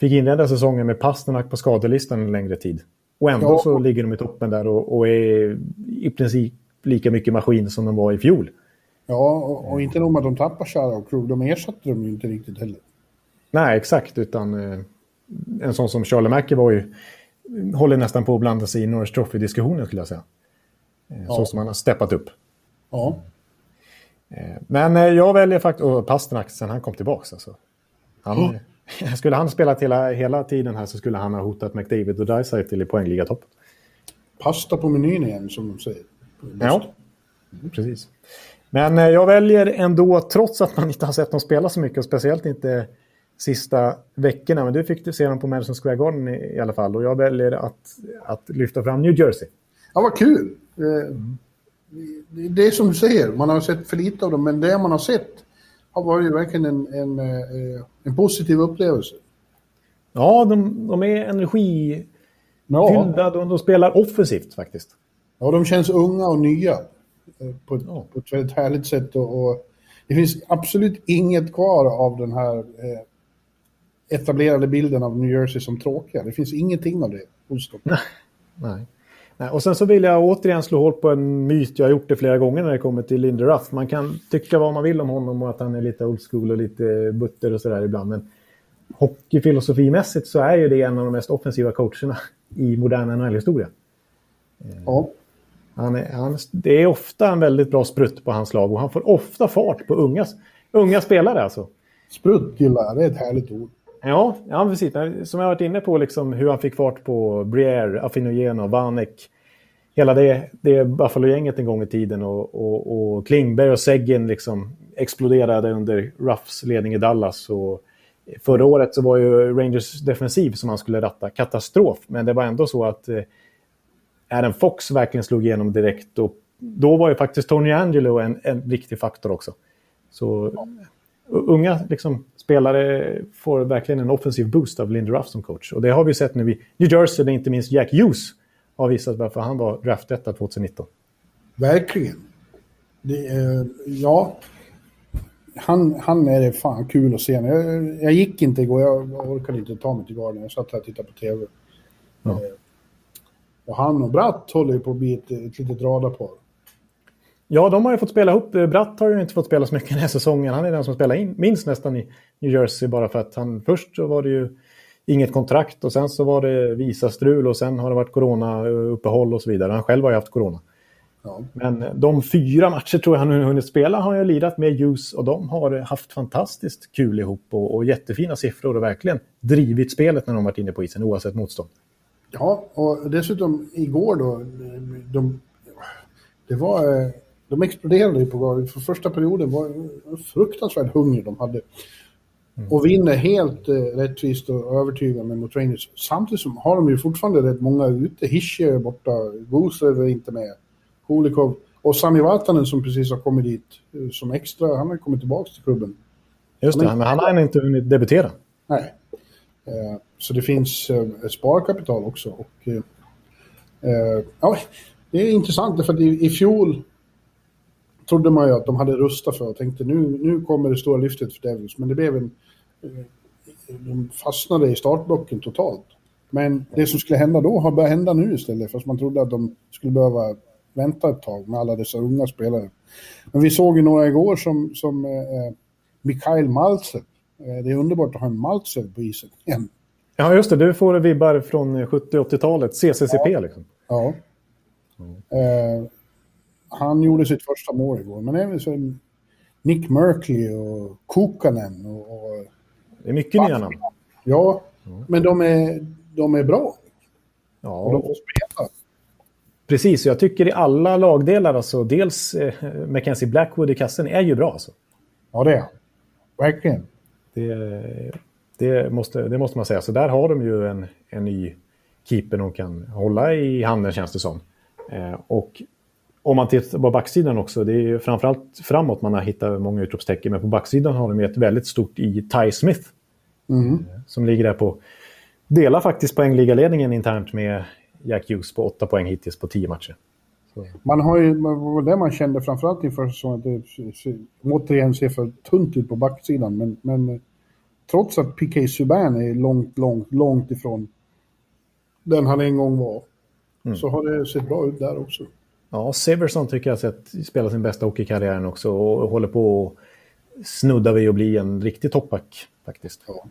Fick inleda säsongen med Pasternak på skadelistan en längre tid. Och ändå ja. så ligger de i toppen där och, och, är i princip lika mycket maskin som de var i fjol. Ja, och, och inte nog med att de tappar Chara och Krug, de ersatte dem ju inte riktigt heller. Nej, exakt, utan eh, en sån som Charlie ju, håller nästan på att blanda sig i Norris Trophy-diskussionen skulle jag säga. Eh, ja. Så som han har steppat upp. Ja. Eh, men eh, jag väljer faktiskt, och Pasternak sen han kom tillbaka. Alltså. Han, oh. Skulle han spelat hela, hela tiden här så skulle han ha hotat McDavid och Dreisaitl i poängligatopp. Pasta på menyn igen, som de säger. Ja, precis. Men jag väljer ändå, trots att man inte har sett dem spela så mycket, och speciellt inte sista veckorna, men du fick se dem på Madison Square Garden i, i alla fall, och jag väljer att, att lyfta fram New Jersey. Ja, vad kul! Mm. Det är som du säger, man har sett för lite av dem, men det man har sett har varit verkligen en, en, eh, en positiv upplevelse. Ja, de, de är energifyllda. Ja. De, de, spelar offensivt faktiskt. Ja, de känns unga och nya eh, på, ett, ja. på ett väldigt härligt sätt. Och, och, det finns absolut inget kvar av den här eh, etablerade bilden av New Jersey som tråkiga. Det finns ingenting av det hos dem. Nej. Nej, och sen så vill jag återigen slå hål på en myt. Jag har gjort det flera gånger när det kommer till Lindy Ruff. Man kan tycka vad man vill om honom och att han är lite old school och lite butter och sådär ibland. Men hockeyfilosofimässigt så är ju det en av de mest offensiva coacherna i modern NHL-historia. Ja. Han är, han, det är ofta en väldigt bra sprutt på hans lag och han får ofta fart på unga, unga spelare alltså. Sprutt gillar jag, det är ett härligt ord. Ja, ja precis. Som jag varit inne på, liksom, hur han fick fart på Briere, Affinogeno, Vanek. Hela det, det Buffalo-gänget en gång i tiden och, och, och Klingberg och Seggen liksom exploderade under Ruffs ledning i Dallas. Och förra året så var ju Rangers defensiv som han skulle ratta katastrof, men det var ändå så att eh, Adam Fox verkligen slog igenom direkt. Och då var ju faktiskt Tony Angelo en, en riktig faktor också. Så unga liksom, spelare får verkligen en offensiv boost av Lindy Ruff som coach. Och det har vi sett nu i New Jersey, där inte minst Jack Hughes har visat varför han var draftetta 2019. Verkligen. Det, eh, ja, han, han är det fan kul att se. Jag, jag gick inte igår, jag orkade inte ta mig till garden. Jag satt här och tittade på tv. Ja. Eh, och han och Bratt håller ju på att bli ett, ett litet radarpar. Ja, de har ju fått spela ihop. Bratt har ju inte fått spela så mycket den här säsongen. Han är den som spelar in minst nästan i New Jersey bara för att han först så var det ju inget kontrakt och sen så var det visastrul och sen har det varit corona-uppehåll och så vidare. Han själv har ju haft corona. Ja. Men de fyra matcher tror jag han har hunnit spela har jag lirat med Ljus och de har haft fantastiskt kul ihop och, och jättefina siffror och verkligen drivit spelet när de varit inne på isen oavsett motstånd. Ja, och dessutom igår då, de, det var eh, de exploderade ju på golvet. För första perioden var det fruktansvärt hunger de hade. Mm. Och vinner helt eh, rättvist och övertygande mot Rangers. Samtidigt som har de ju fortfarande rätt många ute. Hische är borta, Gusev är inte med, Kulikov och Sami Vatanen som precis har kommit dit eh, som extra. Han har kommit tillbaka till klubben. Just det, men han har inte hunnit debutera. Nej. Eh, så det finns eh, sparkapital också. Och, eh, eh, ja, det är intressant för att i, i fjol trodde man ju att de hade rustat för och tänkte nu, nu kommer det stora lyftet för Devils. Men det blev en... Eh, de fastnade i startblocken totalt. Men det som skulle hända då har börjat hända nu istället. Fast man trodde att de skulle behöva vänta ett tag med alla dessa unga spelare. Men vi såg ju några igår som, som eh, eh Mikhail Maltsev. Eh, det är underbart att ha en Maltsev på isen igen. Ja, just det. Du får vibbar från 70-80-talet. CCCP ja. liksom. Ja. Mm. Eh, han gjorde sitt första mål igår. Men även så Nick Merkley och Kukanen och... och det är mycket nya namn. Ja, mm. men de är, de är bra. Ja, och de får spela. Precis, jag tycker i alla lagdelar, alltså, dels eh, Mackenzie Blackwood i kassen är ju bra. Alltså. Ja, det är Verkligen. Det, det, måste, det måste man säga. Så där har de ju en, en ny keeper de kan hålla i handen, känns det som. Eh, och om man tittar på backsidan också, det är ju framförallt framåt man har hittat många utropstecken, men på backsidan har de ett väldigt stort i Ty Smith. Mm. Eh, som ligger där på, delar faktiskt poängligaledningen internt med Jack Hughes på åtta poäng hittills på tio matcher. Så. Man har ju, var det man kände framförallt inför säsongen, att det återigen ser för tunt ut på backsidan, men, men trots att Piqué Subban är långt, långt, långt ifrån den han en gång var, mm. så har det sett bra ut där också. Ja, Severson tycker jag har sett spela sin bästa hockeykarriären också och håller på att snudda vid att bli en riktig toppback faktiskt. Ja.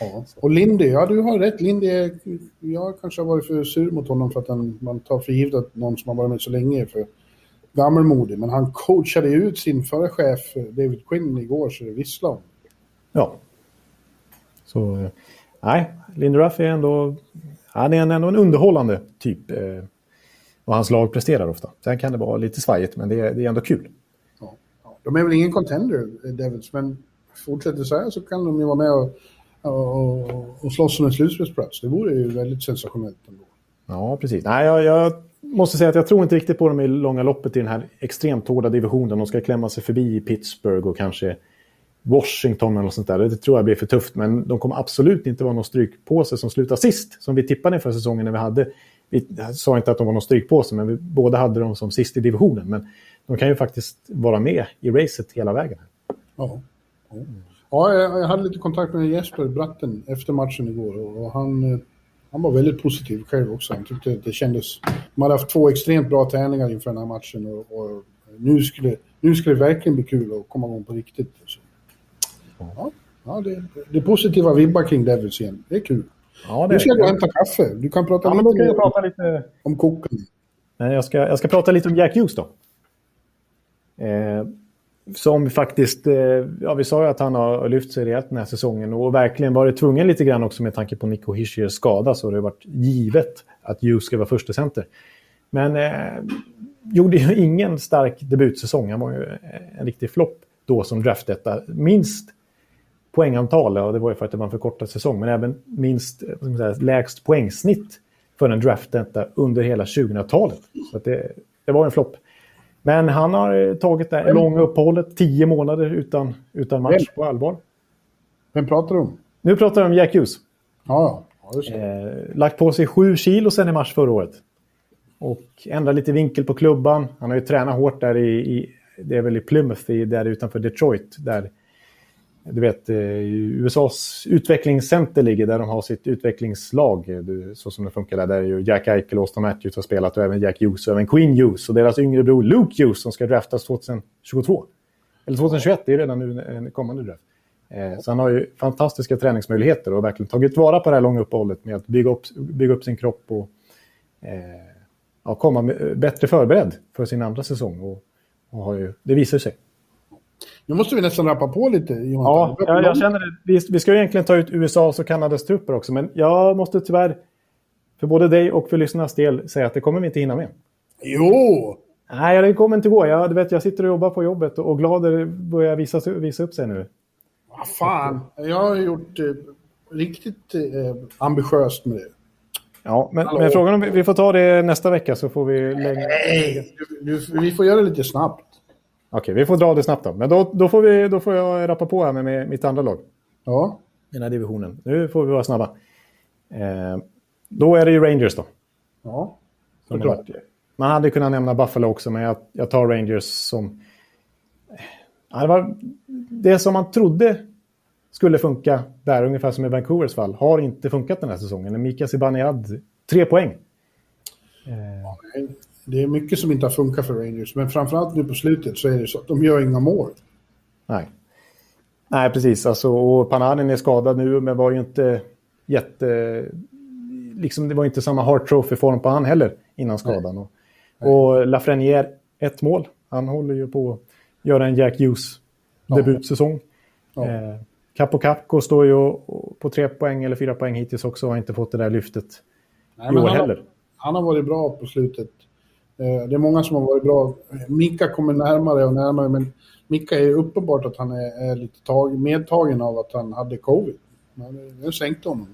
Ja. Och Lindy, ja du har rätt. Lindy, jag kanske har varit för sur mot honom för att han, man tar för givet att någon som har varit med så länge är för gammalmodig. Men han coachade ut sin förra chef David Quinn igår så det visslar om. Ja. Så, nej, Lindy Ruff är ändå, han är ändå en underhållande typ. Och hans lag presterar ofta. Sen kan det vara lite svajigt, men det är, det är ändå kul. Ja. De är väl ingen contender, Devils, men fortsätter så här så kan de ju vara med och och, och slåss om en slutspelsplats. Det vore ju väldigt sensationellt ändå. Ja, precis. Nej, jag, jag, måste säga att jag tror inte riktigt på dem i långa loppet i den här extremt hårda divisionen. De ska klämma sig förbi Pittsburgh och kanske Washington eller något sånt där. Det tror jag blir för tufft, men de kommer absolut inte vara någon strykpåse som slutar sist, som vi tippade inför säsongen när vi hade... Vi sa inte att de var någon strykpåse, men vi båda hade dem som sist i divisionen. Men de kan ju faktiskt vara med i racet hela vägen. Ja. ja. Ja, jag, hade lite kontakt med Jesper Bratten efter matchen igår och han, eh, han var väldigt positiv själv också. Han tyckte att det kändes... De hade haft två extremt bra träningar inför den här matchen och, och nu, skulle, nu skulle det verkligen bli kul att komma igång på riktigt. Ja, ja det, det är positiva vibbar kring Devils igen. Det är kul. Ja, det nu ska jag gå och hämta kaffe. Du kan prata, ja, lite, kan prata lite om koken. Jag ska, jag ska prata lite om Jack Hughes då. Eh, som faktiskt, eh, ja vi sa ju att han har lyft sig rejält den här säsongen och verkligen varit tvungen lite grann också med tanke på Nico Hischiers skada så har det varit givet att Hughes ska vara första center. Men eh, gjorde ju ingen stark debutsäsong, han var ju en riktig flopp då som draftetta. Minst poängantal, och det var ju för att det var en förkortad säsong, men även minst säga, lägst poängsnitt för en draftetta under hela 2000-talet. Så det, det var en flopp. Men han har eh, tagit det långa uppehållet, tio månader utan, utan match Vem? på allvar. Vem pratar du om? Nu pratar vi om Jack Hughes. Ja, ja. Eh, lagt på sig sju kilo sen i mars förra året. Och ändrat lite vinkel på klubban. Han har ju tränat hårt där i, i det är väl i Plymouth, i, där utanför Detroit. Där du vet, eh, USAs utvecklingscenter ligger där de har sitt utvecklingslag. Så som det funkar där, där är ju Jack Eichel och Austin Matthews har spelat och även Jack Hughes och även Queen Hughes och deras yngre bror Luke Hughes som ska draftas 2022. Eller 2021, det är redan nu en kommande draft. Eh, så han har ju fantastiska träningsmöjligheter och verkligen tagit vara på det här långa uppehållet med att bygga upp, bygga upp sin kropp och eh, ja, komma med, eh, bättre förberedd för sin andra säsong. Och, och har ju, det visar sig. Nu måste vi nästan rappa på lite, Johan. Ja, jag, jag känner det. Vi, vi ska ju egentligen ta ut USAs och Kanadas trupper också, men jag måste tyvärr, för både dig och för lyssnarnas del, säga att det kommer vi inte hinna med. Jo! Nej, det kommer inte gå. Jag, du vet, jag sitter och jobbar på jobbet och Glader börjar visa, visa upp sig nu. Vad fan, jag har gjort eh, riktigt eh, ambitiöst med det. Ja, men, men, frågan om vi, vi, får ta det nästa vecka så får vi lägga... Nej, du, du, vi får göra det lite snabbt. Okej, vi får dra det snabbt då. Men då, då, får, vi, då får jag rappa på här med, med mitt andra lag. Ja. Den här divisionen. Nu får vi vara snabba. Eh, då är det ju Rangers då. Ja, såklart. Man hade kunnat nämna Buffalo också, men jag, jag tar Rangers som... Ja, det, var det som man trodde skulle funka där, ungefär som i Vancouvers fall, har inte funkat den här säsongen. Mika Zibanejad, tre poäng. Eh, det är mycket som inte har funkat för Rangers, men framförallt nu på slutet så är det så att de gör inga mål. Nej. Nej, precis. Alltså, och Panarin är skadad nu, men var ju inte jätte... Liksom, det var inte samma Hart Trophy-form på han heller innan skadan. Och, och Lafreniere ett mål. Han håller ju på att göra en Jack Hughes debutsäsong. Ja. Eh, Capo Capco står ju på tre poäng eller fyra poäng hittills också och har inte fått det där lyftet Nej, i år han heller. Han har varit bra på slutet. Eh, det är många som har varit bra. Mika kommer närmare och närmare, men Mika är uppenbart att han är, är lite tag, medtagen av att han hade covid. Det sänkte honom.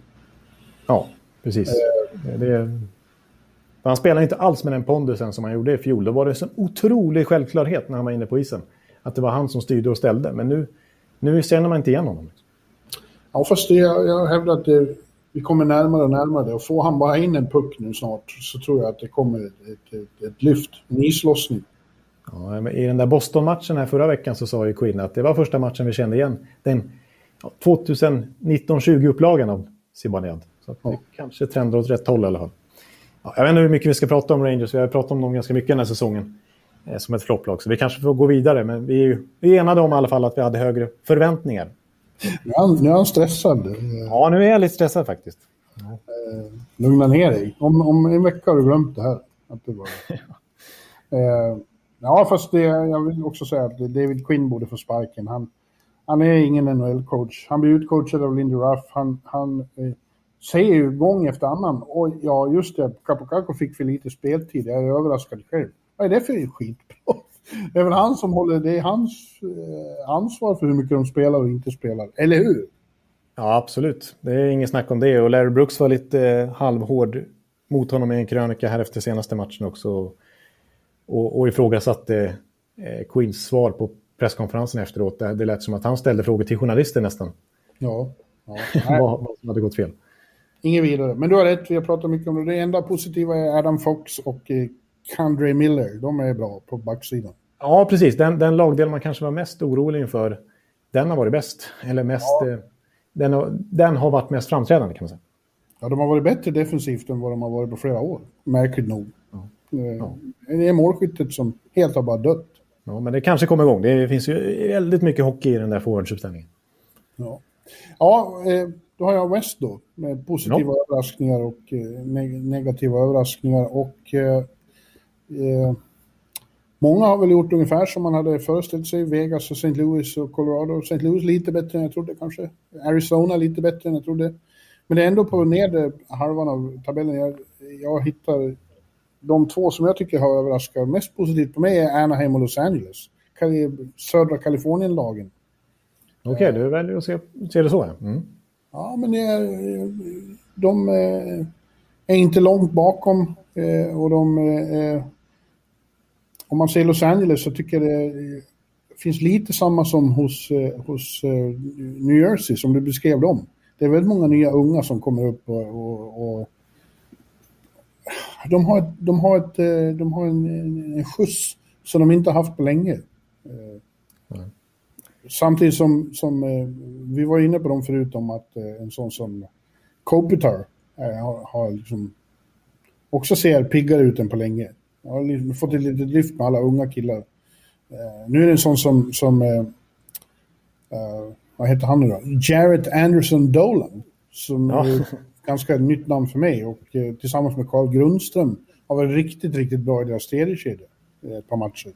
Ja, precis. Eh. Det, han spelade inte alls med den pondusen som han gjorde i fjol. Då var det en otrolig självklarhet när han var inne på isen. Att det var han som styrde och ställde. Men nu, nu känner man inte igen honom. Ja, fast det, jag hävdar att det, vi kommer närmare och närmare. Och får han bara in en puck nu snart så tror jag att det kommer ett, ett, ett, lyft, en islossning. Ja, I den där Boston-matchen här förra veckan så sa ju Quinn att det var första matchen vi kände igen. Den ja, 2019-20-upplagan av Zibanejad. Så ja. det kanske trendar åt rätt håll i alla fall. Ja, jag vet inte hur mycket vi ska prata om Rangers. Vi har pratat om dem ganska mycket den här säsungen. Eh, som ett flopplag. Så vi kanske får gå vidare. Men vi är, ju, vi är enade om i alla fall att vi hade högre förväntningar. Nu är han, nu är han stressad. Ja, nu är jag lite stressad faktiskt. Ja. Eh, lugna ner dig. Om, om en vecka har du glömt det här. Att det var... eh, ja, fast det, jag vill också säga att David Quinn borde få sparken. Han, han är ingen NHL-coach. Han blir utcoachad av Lindy Ruff. Han, han eh, säger ju gång efter annan, oj, ja just det, Capocaco fick för lite speltid, jag är överraskad själv. Vad är det för skitbra? Det är väl han som håller, det är hans eh, ansvar för hur mycket de spelar och inte spelar, eller hur? Ja, absolut. Det är inget snack om det. Och Larry Brooks var lite eh, halvhård mot honom i en krönika här efter senaste matchen också. Och, och ifrågasatte eh, Queens svar på presskonferensen efteråt. Det, det lät som att han ställde frågor till journalister nästan. Ja. ja. vad, vad som hade gått fel. Inget vidare. Men du har rätt, vi har pratat mycket om det. Det enda positiva är Adam Fox och Kandre Miller. De är bra på backsidan. Ja, precis. Den, den lagdel man kanske var mest orolig inför, den har varit bäst. Eller mest... Ja. Eh, den, har, den har varit mest framträdande kan man säga. Ja, de har varit bättre defensivt än vad de har varit på flera år. Märkligt nog. Ja. Eh, ja. Det är målskyttet som helt har bara dött. Ja, men det kanske kommer igång. Det finns ju väldigt mycket hockey i den där forwardsuppställningen. Ja, ja eh, då har jag West då. Med positiva ja. överraskningar och negativa överraskningar. Och eh, många har väl gjort ungefär som man hade föreställt sig. Vegas och St. Louis och Colorado. St. Louis lite bättre än jag trodde kanske. Arizona lite bättre än jag trodde. Men det är ändå på nedre halvan av tabellen. Jag, jag hittar de två som jag tycker har överraskat mest positivt på mig är Anaheim och Los Angeles. Södra Kalifornien-lagen. Okej, okay, du väljer att se, se det så. Mm. Ja, men är, de eh, är inte långt bakom eh, och de... Eh, om man ser Los Angeles så tycker jag det finns lite samma som hos, hos New Jersey som du beskrev dem. Det är väldigt många nya unga som kommer upp och, och, och de har, ett, de har, ett, de har en, en skjuts som de inte haft på länge. Mm. Samtidigt som, som eh, vi var inne på dem förut om att eh, en sån som Kopitar eh, har, har liksom också ser piggare ut än på länge. Jag har liksom fått ett litet lyft med alla unga killar. nu är det en sån som, som uh, vad heter han nu då? Jarrett Anderson Dolan. Som ja. är ett ganska nytt namn för mig och uh, tillsammans med Carl Grundström har varit riktigt, riktigt bra i deras tredje kedja ett par matcher.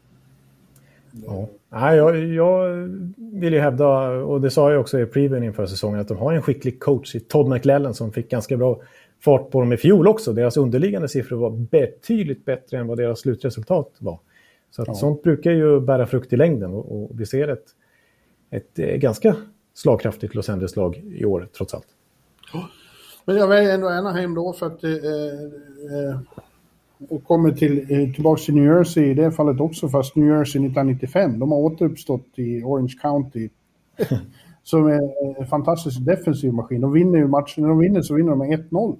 Ja. Nej, jag, jag vill ju hävda, och det sa jag också i previewn inför säsongen, att de har en skicklig coach i Todd McLellan som fick ganska bra fart på dem i fjol också. Deras underliggande siffror var betydligt bättre än vad deras slutresultat var. Så att ja. sånt brukar ju bära frukt i längden och, och vi ser ett, ett, ett, ganska slagkraftigt Los Angeles-lag i år trots allt. Men jag väljer ändå Anaheim då för att eh, eh, och kommer till, eh, tillbaka till New Jersey i det fallet också, fast New Jersey 1995. De har återuppstått i Orange County. som är en fantastisk defensiv maskin. De vinner ju matchen, när de vinner så vinner de med 1-0.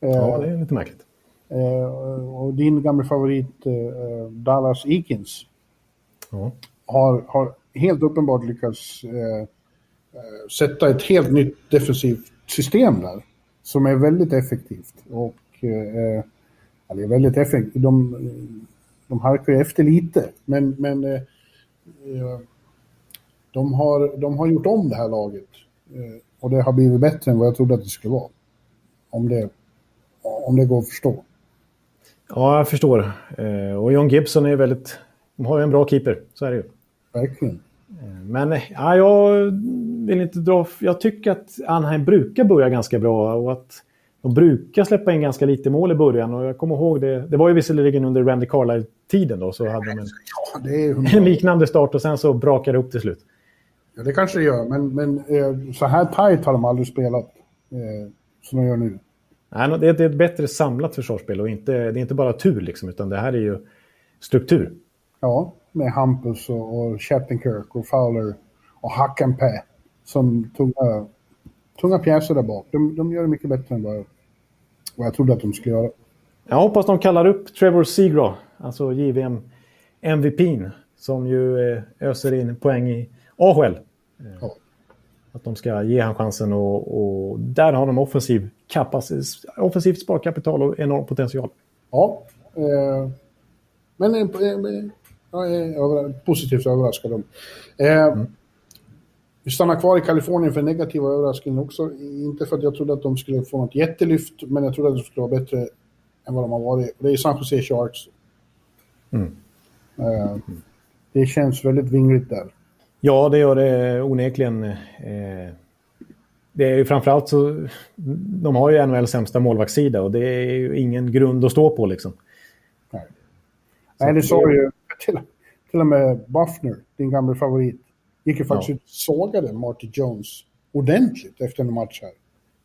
ja, det är lite märkligt. Eh, och din gamla favorit eh, Dallas Eakins ja. har, har helt uppenbart lyckats sätta ett helt nytt defensivt system där. Som är väldigt effektivt. Och är väldigt effektivt. De, de halkar ju efter lite, men, men eh, eh, de, har, de har gjort om det här laget. Eh, och det har blivit bättre än vad jag trodde att det skulle vara. Om det, om det går att förstå. Ja, jag förstår. Eh, och John Gibson är väldigt... De har ju en bra keeper, så är det ju. Verkligen. Eh, men ja, jag vill inte dra... Jag tycker att Anaheim brukar börja ganska bra och att de brukar släppa in ganska lite mål i början. Och jag kommer ihåg det. Det var ju visserligen under Randy Carlisle-tiden då, så hade de en, Ja, en liknande start och sen så brakade det upp till slut. Ja, det kanske det gör, men, men eh, så här tajt har de aldrig spelat eh, som de gör nu. Nej, det är det är ett bättre samlat försvarsspel och inte, det är inte bara tur liksom, utan det här är ju struktur. Ja, med Hampus och, och Shattenkirk och Fowler och Hackenpää som tunga, tunga pjäser där bak. De, de gör det mycket bättre än vad, vad jag trodde att de skulle göra. Jag hoppas de kallar upp Trevor Seagraw, alltså JVM MVP'n, som ju eh, öser in poäng i AHL. Eh, Ja. Att de ska ge han chansen och, och där har de offensiv kapacitet, offensivt sparkapital och enorm potential. Ja, eh, men eh, eh, jag är över, positivt överraskad om. Eh, Vi stannar kvar i Kalifornien för negativa överraskningar också. Inte för att jag trodde att de skulle få något jättelyft, men jag trodde att de skulle vara bättre än vad de har varit. Det är San Jose Sharks. Mm. Eh, det känns väldigt vingligt där. Ja, det gör det onekligen. Eh, det är ju framförallt så... De har ju NHLs sämsta målvaktssida och det är ju ingen grund att stå på liksom. Nej, Nej det sa ju till, till och med Buffner, din gamla favorit, gick ju faktiskt Ja. ut och sågade Marty Jones ordentligt efter en match här.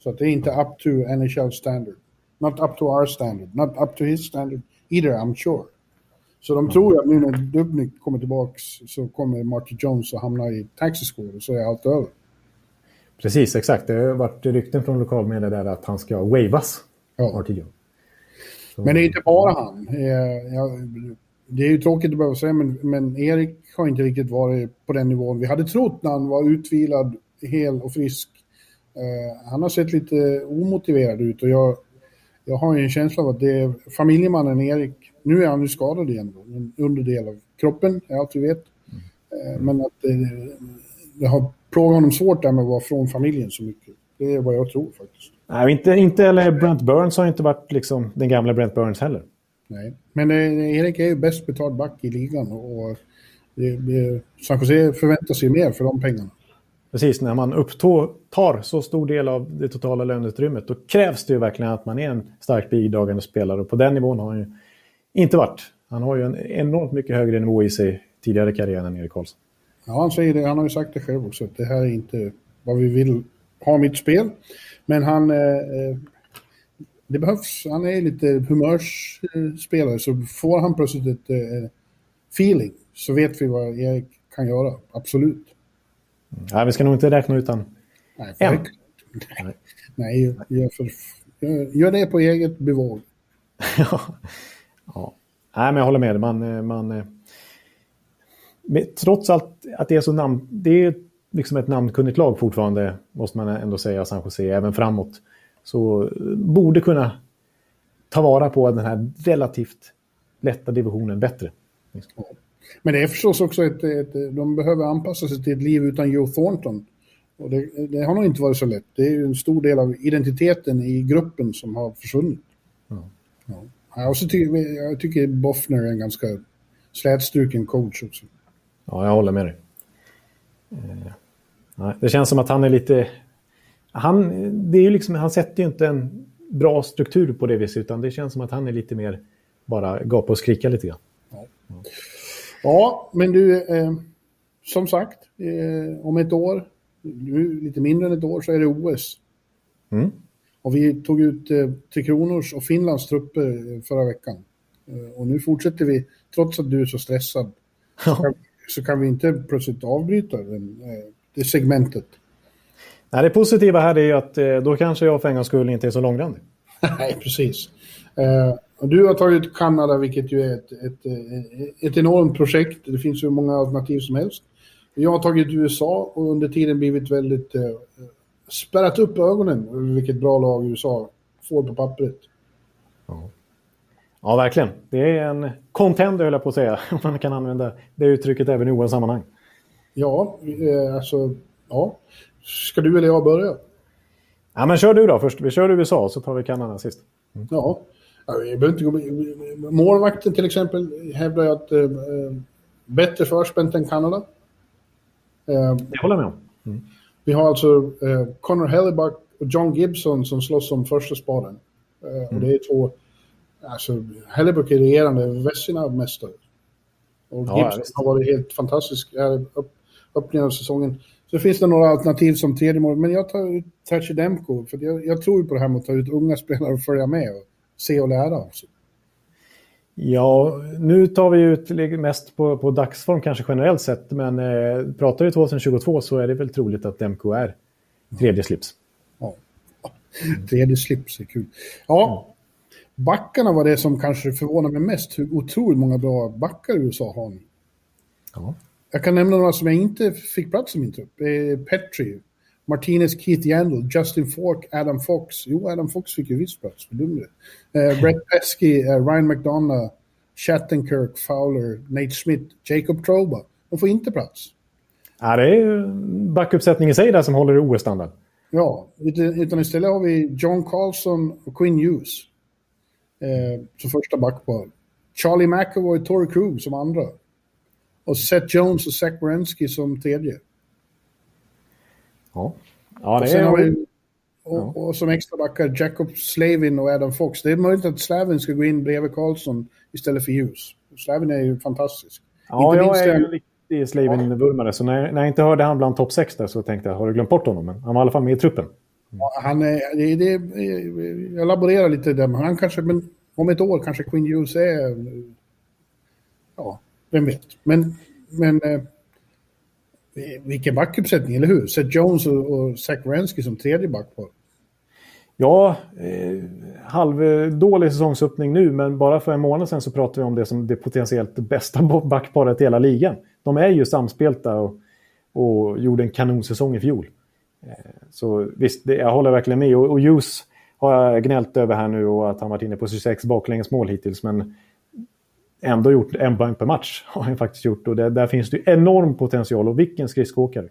Så att det är inte up to NHL standard. Not up to our standard. Not up to his standard either, I'm sure. Så de tror att nu när Dubnik kommer tillbaks så kommer Marty Jones att hamna i taxi score och så är allt över. Precis, exakt. Det har varit rykten från lokalmedia där att han ska wavas. Ja. Martillo. Så- Men det är inte bara han. Eh, det är ju tråkigt att behöva säga, men, men Erik har inte riktigt varit på den nivån vi hade trott när han var utvilad, hel och frisk. Eh, han har sett lite omotiverad ut och jag, jag har ju en känsla av att det är familjemannen Erik, nu är han ju skadad igen, då, en underdel av kroppen, är allt vi vet. Eh, men att det, det har plågat honom svårt där med att vara från familjen så mycket. Det är vad jag tror faktiskt. Nej, inte, inte eller Brent Burns har inte varit liksom den gamla Brent Burns heller. Nej, men eh, Erik är ju bäst betald back i ligan och det, det, San Jose förväntar sig mer för de pengarna. Precis, när man upptar så stor del av det totala löneutrymmet då krävs det ju verkligen att man är en starkt bidragande spelare. Och på den nivån har han ju inte varit. Han har ju en enormt mycket högre nivå i sig tidigare i karriären än Erik Karlsson. Ja, han säger det, han har ju sagt det själv också, det här är inte vad vi vill ha mitt spel. Men han, eh, eh, det behövs, han är lite humörsspelare, så får han plötsligt ett eh, feeling så vet vi vad Erik kan göra, absolut. Nej, vi ska nog inte räkna utan Nej, En. för, nej, nej gör, för, gör det på eget bevåg. Nej, men jag håller med. Man, eh, man, eh, trots allt att det är så namn... Det är liksom ett namnkunnigt lag fortfarande, måste man ändå säga, San Jose, även framåt. Så eh, borde kunna ta vara på den här relativt lätta divisionen bättre. Men det är förstås också ett, ett, de behöver anpassa sig till ett liv utan Joe Thornton. Och det, det har nog inte varit så lätt. Det är ju en stor del av identiteten i gruppen som har försvunnit. Ja. Ja. Ja, och så tycker, jag tycker Boffner är en ganska slätstruken coach också. Ja, jag håller med dig. Eh, det känns som att han är lite... Han, det är ju liksom, han sätter ju inte en bra struktur på det viset, utan det känns som att han är lite mer bara gapa och skrika lite grann. Ja, men du, eh, som sagt, eh, om ett år, nu lite mindre än ett år, så är det OS. Mm. Och vi tog ut eh, Tre Kronors och Finlands trupper eh, förra veckan. Eh, och nu fortsätter vi, trots att du är så stressad, så kan, så kan vi inte plötsligt avbryta den, eh, det segmentet. Nej, det positiva här är ju att då kanske jag för en gångs skull inte är så långrandig. Nej, precis. Och du har tagit ut Kanada, vilket ju är ett, ett, ett enormt projekt. Det finns hur många alternativ som helst. Jag har tagit USA och under tiden blivit väldigt... Eh, spärrat upp ögonen över vilket bra lag USA får på pappret. Ja, verkligen. Det är en contender, höll jag på att säga, om man kan använda det uttrycket även i OS-sammanhang. Ja, eh, alltså... Ja. Ska du eller jag börja? Ja, men kör du då först. Vi kör USA, så tar vi Kanada sist. Ja. Jag behöver inte gå... Målvakten till exempel hävdar jag att eh, bättre förspänt än Kanada. Eh, det håller jag med om. Mm. Vi har alltså eh, Connor Hellebuck och John Gibson som slåss om första spaden. Eh, mm. Och det är två... Alltså, Hellebuck är regerande Vesina-mästare. Och ja, Gibson har varit helt fantastisk upp, öppningen av säsongen. Så finns det några alternativ som tredje mål, men jag tar ut Tachi Demko. För jag, jag tror på det här med att ta ut unga spelare och följa med och se och lära. Alltså. Ja, nu tar vi ut mest på, på dagsform kanske generellt sett, men eh, pratar vi 2022 så är det väl troligt att Demko är tredje slips. Ja, tredje slips är kul. Ja, backarna var det som kanske förvånar mig mest, hur otroligt många bra backar USA har nu. Ja. Jag kan nämna några som jag inte fick plats i min trupp. Petri, Martinez, Keith Yandel, Justin Falk, Adam Fox. Jo, Adam Fox fick ju viss plats, för dum uh, Brett Pesky, uh, Ryan McDonough, Shattenkirk, Fowler, Nate Smith, Jacob Troba. De får inte plats. Ja, det är backuppsättning i sig där som håller OS-standard. Ja, utan istället har vi John Carlson och Quinn Hughes eh, som första backpar. Charlie McAvoy och Tory Krug som andra. Och Seth Jones och Zach Wierenski som tredje. Ja. ja det och är... Och, och, som extra backar Jacob Slavin och Adam Fox. Det är möjligt att Slavin ska gå in bredvid Karlsson istället för Hughes. Slavin är ju fantastisk. Ja, inte jag är ju riktig Slavin-vurmare, så när, när jag inte hörde han bland topp 6 där så tänkte jag, har du glömt bort honom? Men han var i alla fall med i truppen. Ja, han är, det, det, jag laborerar lite där, men han kanske, men om ett år kanske Quinn Hughes är, ja, vem vet. Men, men vilken backuppsättning, eller hur? Seth Jones och, och Zach Wrensky som tredje backpar. Ja, eh, halvdålig säsongsöppning nu, men bara för en månad sedan så pratade vi om det som det potentiellt bästa backparet i hela ligan. De är ju samspelta och, och gjorde en kanonsäsong i fjol. Eh, så visst, det, jag håller verkligen med. Och, och Hughes har jag gnällt över här nu och att han varit inne på 26 baklängesmål hittills, men ändå gjort en poäng per match. Har han faktiskt gjort. Och det, där finns det enorm potential. Och vilken skridskoåkare.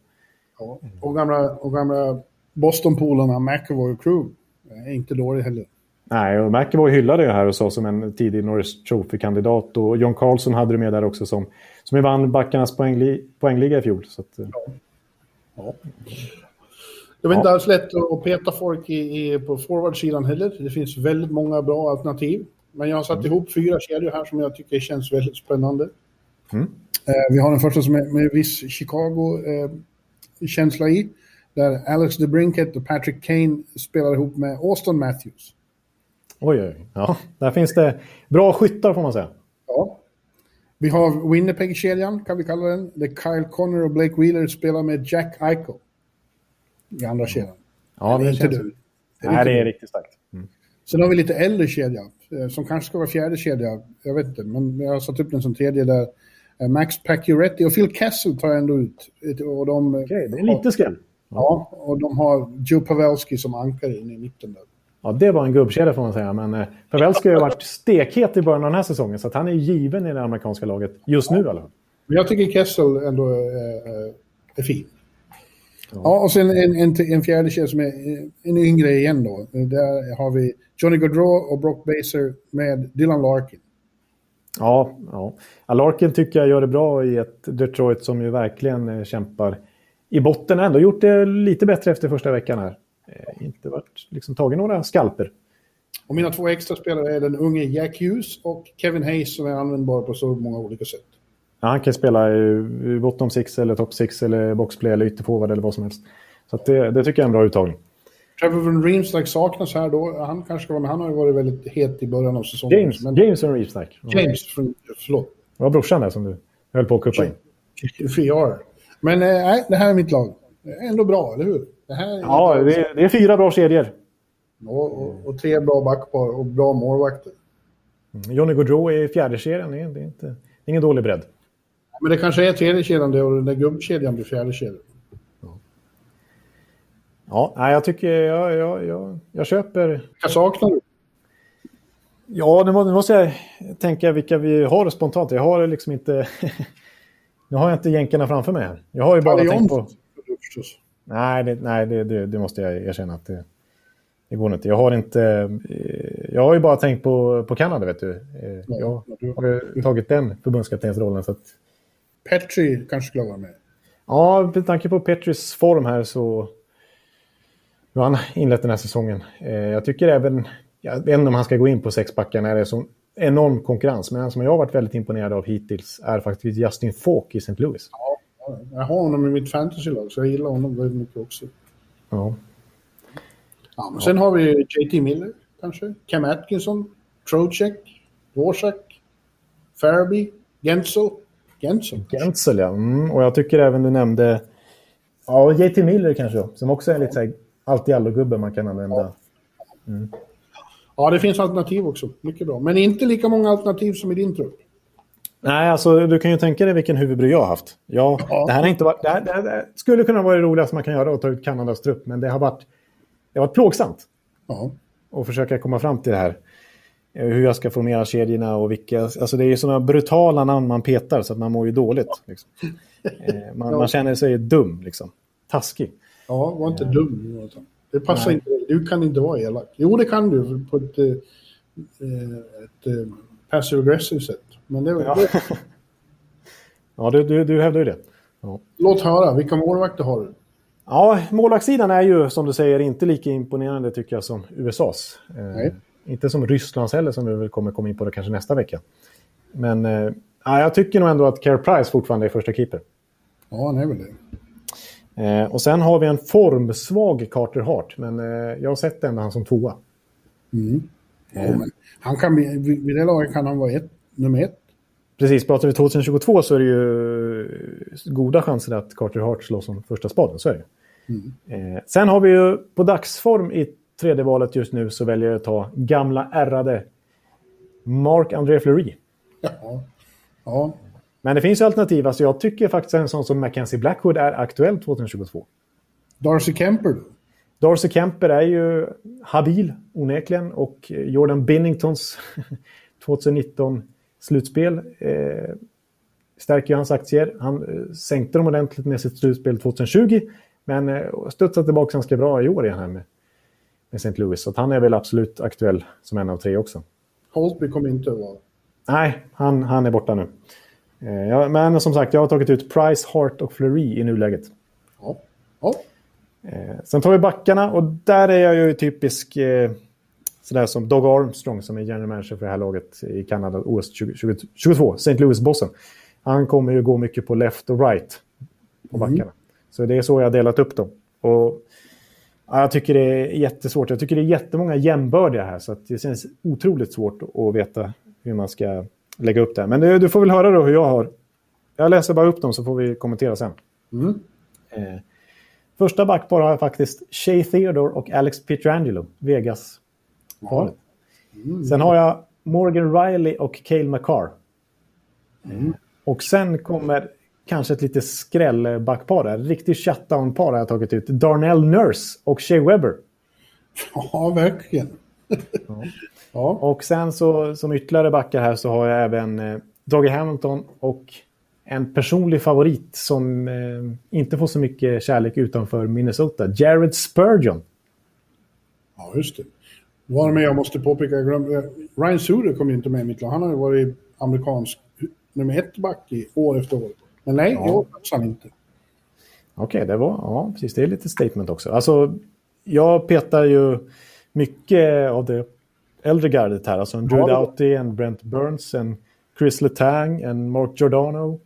Ja, och gamla, och gamla Boston-polarna McAvoy och Crew. Är inte dålig heller. Nej, och McAvoy hyllade det här och sa som en tidig Norris Trophy-kandidat. Och John Carlson hade det med där också som, som vann backarnas poängli, poängliga i fjol. Så att, eh. ja. Ja. Det var inte alls lätt att peta folk i, i på forwardsidan heller. Det finns väldigt många bra alternativ. Men jag har satt mm. ihop fyra kedjor här som jag tycker känns väldigt spännande. Mm. Eh, vi har den första som är med viss Chicago-känsla eh, i. Där Alex DeBrinket och Patrick Kane spelar ihop med Austin Matthews. Oj, oj. Ja, där finns det bra skyttar får man säga. Ja. Vi har Winnipeg-kedjan, kan vi kalla den. Där Kyle Connor och Blake Wheeler spelar med Jack Eichel. I andra kedjan. Ja, det, det är inte du. Det är Nej, det är riktigt starkt. Mm. Sen har vi lite äldre kedja. Eh, som kanske ska vara fjärde kedja. Jag vet inte, men jag har satt upp den som tredje där. Eh, Max Pacioretty och Phil Kessel tar jag ändå ut. Och de, Okej, okay, det är lite skräll. Ja, och de har Joe Pavelski som ankare inne i mitten där. Ja, det var en gubbkedja får man säga. Men eh, Pavelski har varit stekhet i början av den här säsongen. Så han är given i det amerikanska laget just nu i alla fall. Jag tycker Kessel ändå är, är fin. Ja. och sen en, en, en fjärde kedja som är en yngre igen då. Där har vi Johnny Gaudreau och Brock Baser med Dylan Larkin. Ja, ja. Larkin tycker jag gör det bra i ett Detroit som ju verkligen eh, kämpar i botten. Ändå gjort det lite bättre efter första veckan här. Eh, inte varit liksom tagit några skalper. Och mina två extra spelare är den unge Jack Hughes och Kevin Hayes som är användbar på så många olika sätt. Ja, han kan spela i bottom six eller top six eller boxplay eller ytterforward eller vad som helst. Så det, det, tycker jag är en bra uttagning. Trevor Van Riemsdyk saknas här då. Han kanske ska vara med. Han har ju varit väldigt het i början av säsongen. James, men... James Van Riemsdyk. James, förlåt. Det var brorsan där som du höll på att kuppa in. Ja, men eh, nej, det här är mitt lag. Ändå bra, eller hur? Det här ja, det är, det är, fyra bra kedjor. Och, och, och, tre bra backpar och bra målvakter. Mm. Johnny Gaudreau är fjärde. Det är, det är inte, ingen dålig bredd. Men det kanske är tredje kedjan det och den där gubbkedjan blir fjärde kedjan. Ja, jag tycker jag, jag, jag, jag köper... Vilka saknar du? Ja, nu måste jag tänka vilka vi har spontant. Jag har liksom inte... nu har jag inte jänkarna framför mig här. Jag har ju bara tänkt på... Nej, det, nej det, det, det, måste jag erkänna att det, det går inte. Jag har inte... Jag har ju bara tänkt på, på Kanada, vet du. Eh, Ja, Jag har tagit den förbundskaptensrollen. Så att, Petri kanske skulle vara med. ja, med tanke på Petris form här så... Nu har han inlett den här säsongen. Eh, Jag tycker även... Jag vet inte om han ska gå in på sexbackar när det är så enorm konkurrens. Men en som jag har varit väldigt imponerad av hittills är faktiskt Justin Falk i St. Louis. Ja, Jag har honom i mitt fantasylag, så jag gillar honom väldigt mycket också. Ja. Ja, men Sen har vi JT Miller, kanske. Cam Atkinson, Trocek, Dvorak, Farabee, Gensel. Gensel? Gensel, ja. Mm, och jag tycker även du nämnde... Ja, JT Miller kanske då, Som också är lite så här allt-i-allo-gubbe man kan använda. Ja, det finns alternativ också. Mycket bra. Men inte lika många alternativ som i din trupp. Nej, alltså du kan ju tänka dig vilken huvudbry jag har haft. Ja, Ja. Det här har inte varit... Det, här, det, här, det här skulle kunna vara det roligaste man kan göra att ta ut Kanadas trupp. Men det har varit, det har varit plågsamt Ja. att försöka komma fram till det här. Eh, Hur jag ska formera kedjorna och vilka... Alltså det är sådana brutala namn man petar så att man mår ju dåligt. Liksom. Eh, Man, Ja. man känner sig dum, liksom. Taskig. Ja, var inte dum Jonathan. Det passar inte dig. Du kan inte vara elak. Jo, det kan du på ett, eh, eh, ett eh, passive aggressive sätt. Men det, Ja, det, ja du, du, du hävdar ju det. Ja. låt höra. Vilka målvakter har du? Ja, målvaktssidan är ju som du säger inte lika imponerande tycker jag som USAs. Eh, Nej. Inte som Rysslands heller som vi väl kommer komma in på det kanske nästa vecka. Men eh, ja, jag tycker nog ändå att Care Price fortfarande är första keeper. Ja, han är väl det. Eh, och sen har vi en formsvag Carter Hart, men eh, jag har sett ändå han som tvåa. Mm. Ja, men han kan bli, vid det laget kan han vara ett, nummer ett. Precis, pratar vi 2022 så är det ju eh, goda chanser att Carter Hart slår som första spaden, så är det ju. eh, Sen har vi ju på dagsform i tredje valet just nu så väljer jag att ta gamla ärrade Mark-André Fleury. Ja. ja. Men det finns ju alternativ. Alltså jag tycker faktiskt en sån som Mackenzie Blackwood är aktuell 2022. Darcy Kemper då? Darcy Kemper är ju habil onekligen och Jordan Binningtons 2019-slutspel eh, stärker ju hans aktier. Han eh, sänkte dem ordentligt med sitt slutspel 2020 men eh, studsade tillbaka ganska bra i år igen här med, med St. Louis. Så han är väl absolut aktuell som en av tre också. Holtby kommer inte att vara... Nej, han, han är borta nu. Eh, ja, men som sagt, jag har tagit ut Price, Hart och Fleury i nuläget. Ja. Ja. Eh, sen tar vi backarna och där är jag ju typisk eh, sådär som Doug Armstrong som är general manager för det här laget i Kanada OS 2022, St. Louis-bossen. Han kommer ju gå mycket på left och right på backarna. Så det är så jag har delat upp dem. Och ja, jag tycker det är jättesvårt. Jag tycker det är jättemånga jämbördiga här så det känns otroligt svårt att veta hur man ska lägga upp det. Men du, får väl höra då hur jag har. Jag läser bara upp dem så får vi kommentera sen. Mm. Eh, första backpar har jag faktiskt Shea Theodore och Alex Pietrangelo, Vegas. Ja. Sen har jag Morgan Riley och Cale McCarr. Eh, Och sen kommer kanske ett lite skrällbackpar där. Riktigt shutdown-par har jag tagit ut. Darnell Nurse och Shea Webber. ja, verkligen. ja. Och sen så som ytterligare backar här så har jag även eh, Dougie Hamilton och en personlig favorit som eh, inte får så mycket kärlek utanför Minnesota. Jared Spurgeon. ja, just det. Var med jag måste påpeka, jag glömde, Ryan Suder kom ju inte med i mitt lag. Han har ju varit amerikansk nummer ett back i år efter år. Men nej, Ja. i år fanns han inte. Okej, det var... Ja, precis. Det är lite statement också. Alltså, jag petar ju mycket av det äldre gardet här. Alltså en Drew Ja, det- Doughty, en Brent Burns, en Chris Letang, en Mark Giordano.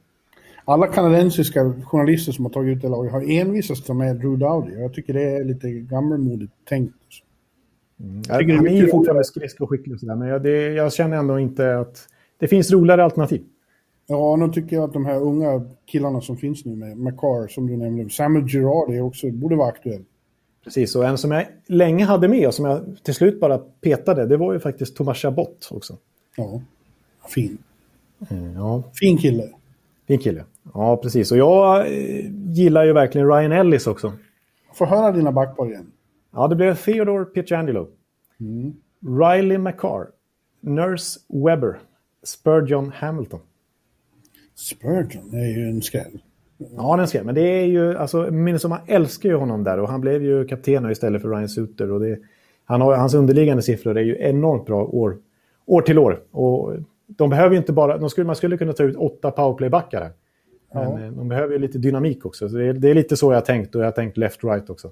Alla kanadensiska journalister som har tagit ut det laget har envisats ta med Drew Dowdy. Jag tycker det är lite gammalmodigt tänkt. Ja, tycker det är han är ju fortfarande skridskoskicklig och sådär, men jag, det, jag känner ändå inte att... Det finns roligare alternativ. Ja, nu tycker jag att de här unga killarna som finns nu med McCarr, som du nämnde, Samuel Girard är också, borde vara aktuell. Precis, och en som jag länge hade med och som jag till slut bara petade, det var ju faktiskt Thomas Chabot också. Ja, fin. Ja, Fin kille. fin kille. Ja, precis. Och jag eh, gillar ju verkligen Ryan Ellis också. Får höra dina backpar igen. Ja, det blev Theodore Pietrangelo. Riley McCarr. Nurse Webber. Spurgeon Hamilton. Spurgeon är ju en skräll. Ja, den skrev. Men det är ju, alltså, Minnesota älskar ju honom där och han blev ju kapten istället för Ryan Suter. Och det, han har, hans underliggande siffror är ju enormt bra år, år till år. Och de behöver ju inte bara, de skulle, man skulle kunna ta ut åtta powerplaybackar här. Men Ja. eh, de behöver ju lite dynamik också. Så det, är, det är lite så jag har tänkt och jag har tänkt left-right också.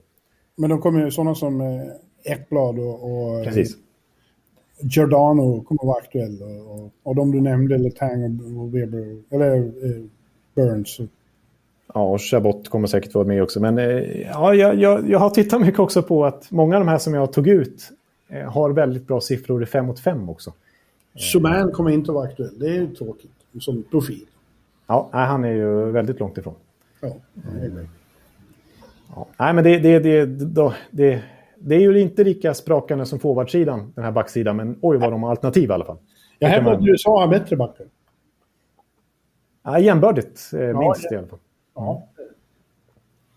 Men de kommer ju sådana som eh, Ekblad och, och Precis. Giordano kommer att vara aktuell. Och, och, de du nämnde, Letang och, Weber, eller eh, Burns. Ja, och Chabot kommer säkert vara med också. Men eh, ja, jag, jag, jag har tittat mycket också på att många av de här som jag tog ut eh, har väldigt bra siffror i 5 mot 5 också. Subban kommer inte att vara aktuell. Det är ju tråkigt som profil. Ja, nej, han är ju väldigt långt ifrån. Ja. Ja. Nej, men det, det, det, det, det, är ju inte lika sprakande som forwardsidan, den här backsidan. Men oj vad de har alternativ i alla fall. Jag hävdar att USA har bättre backar. Ja, jämbördigt, eh, minst ja. i alla fall. Ja.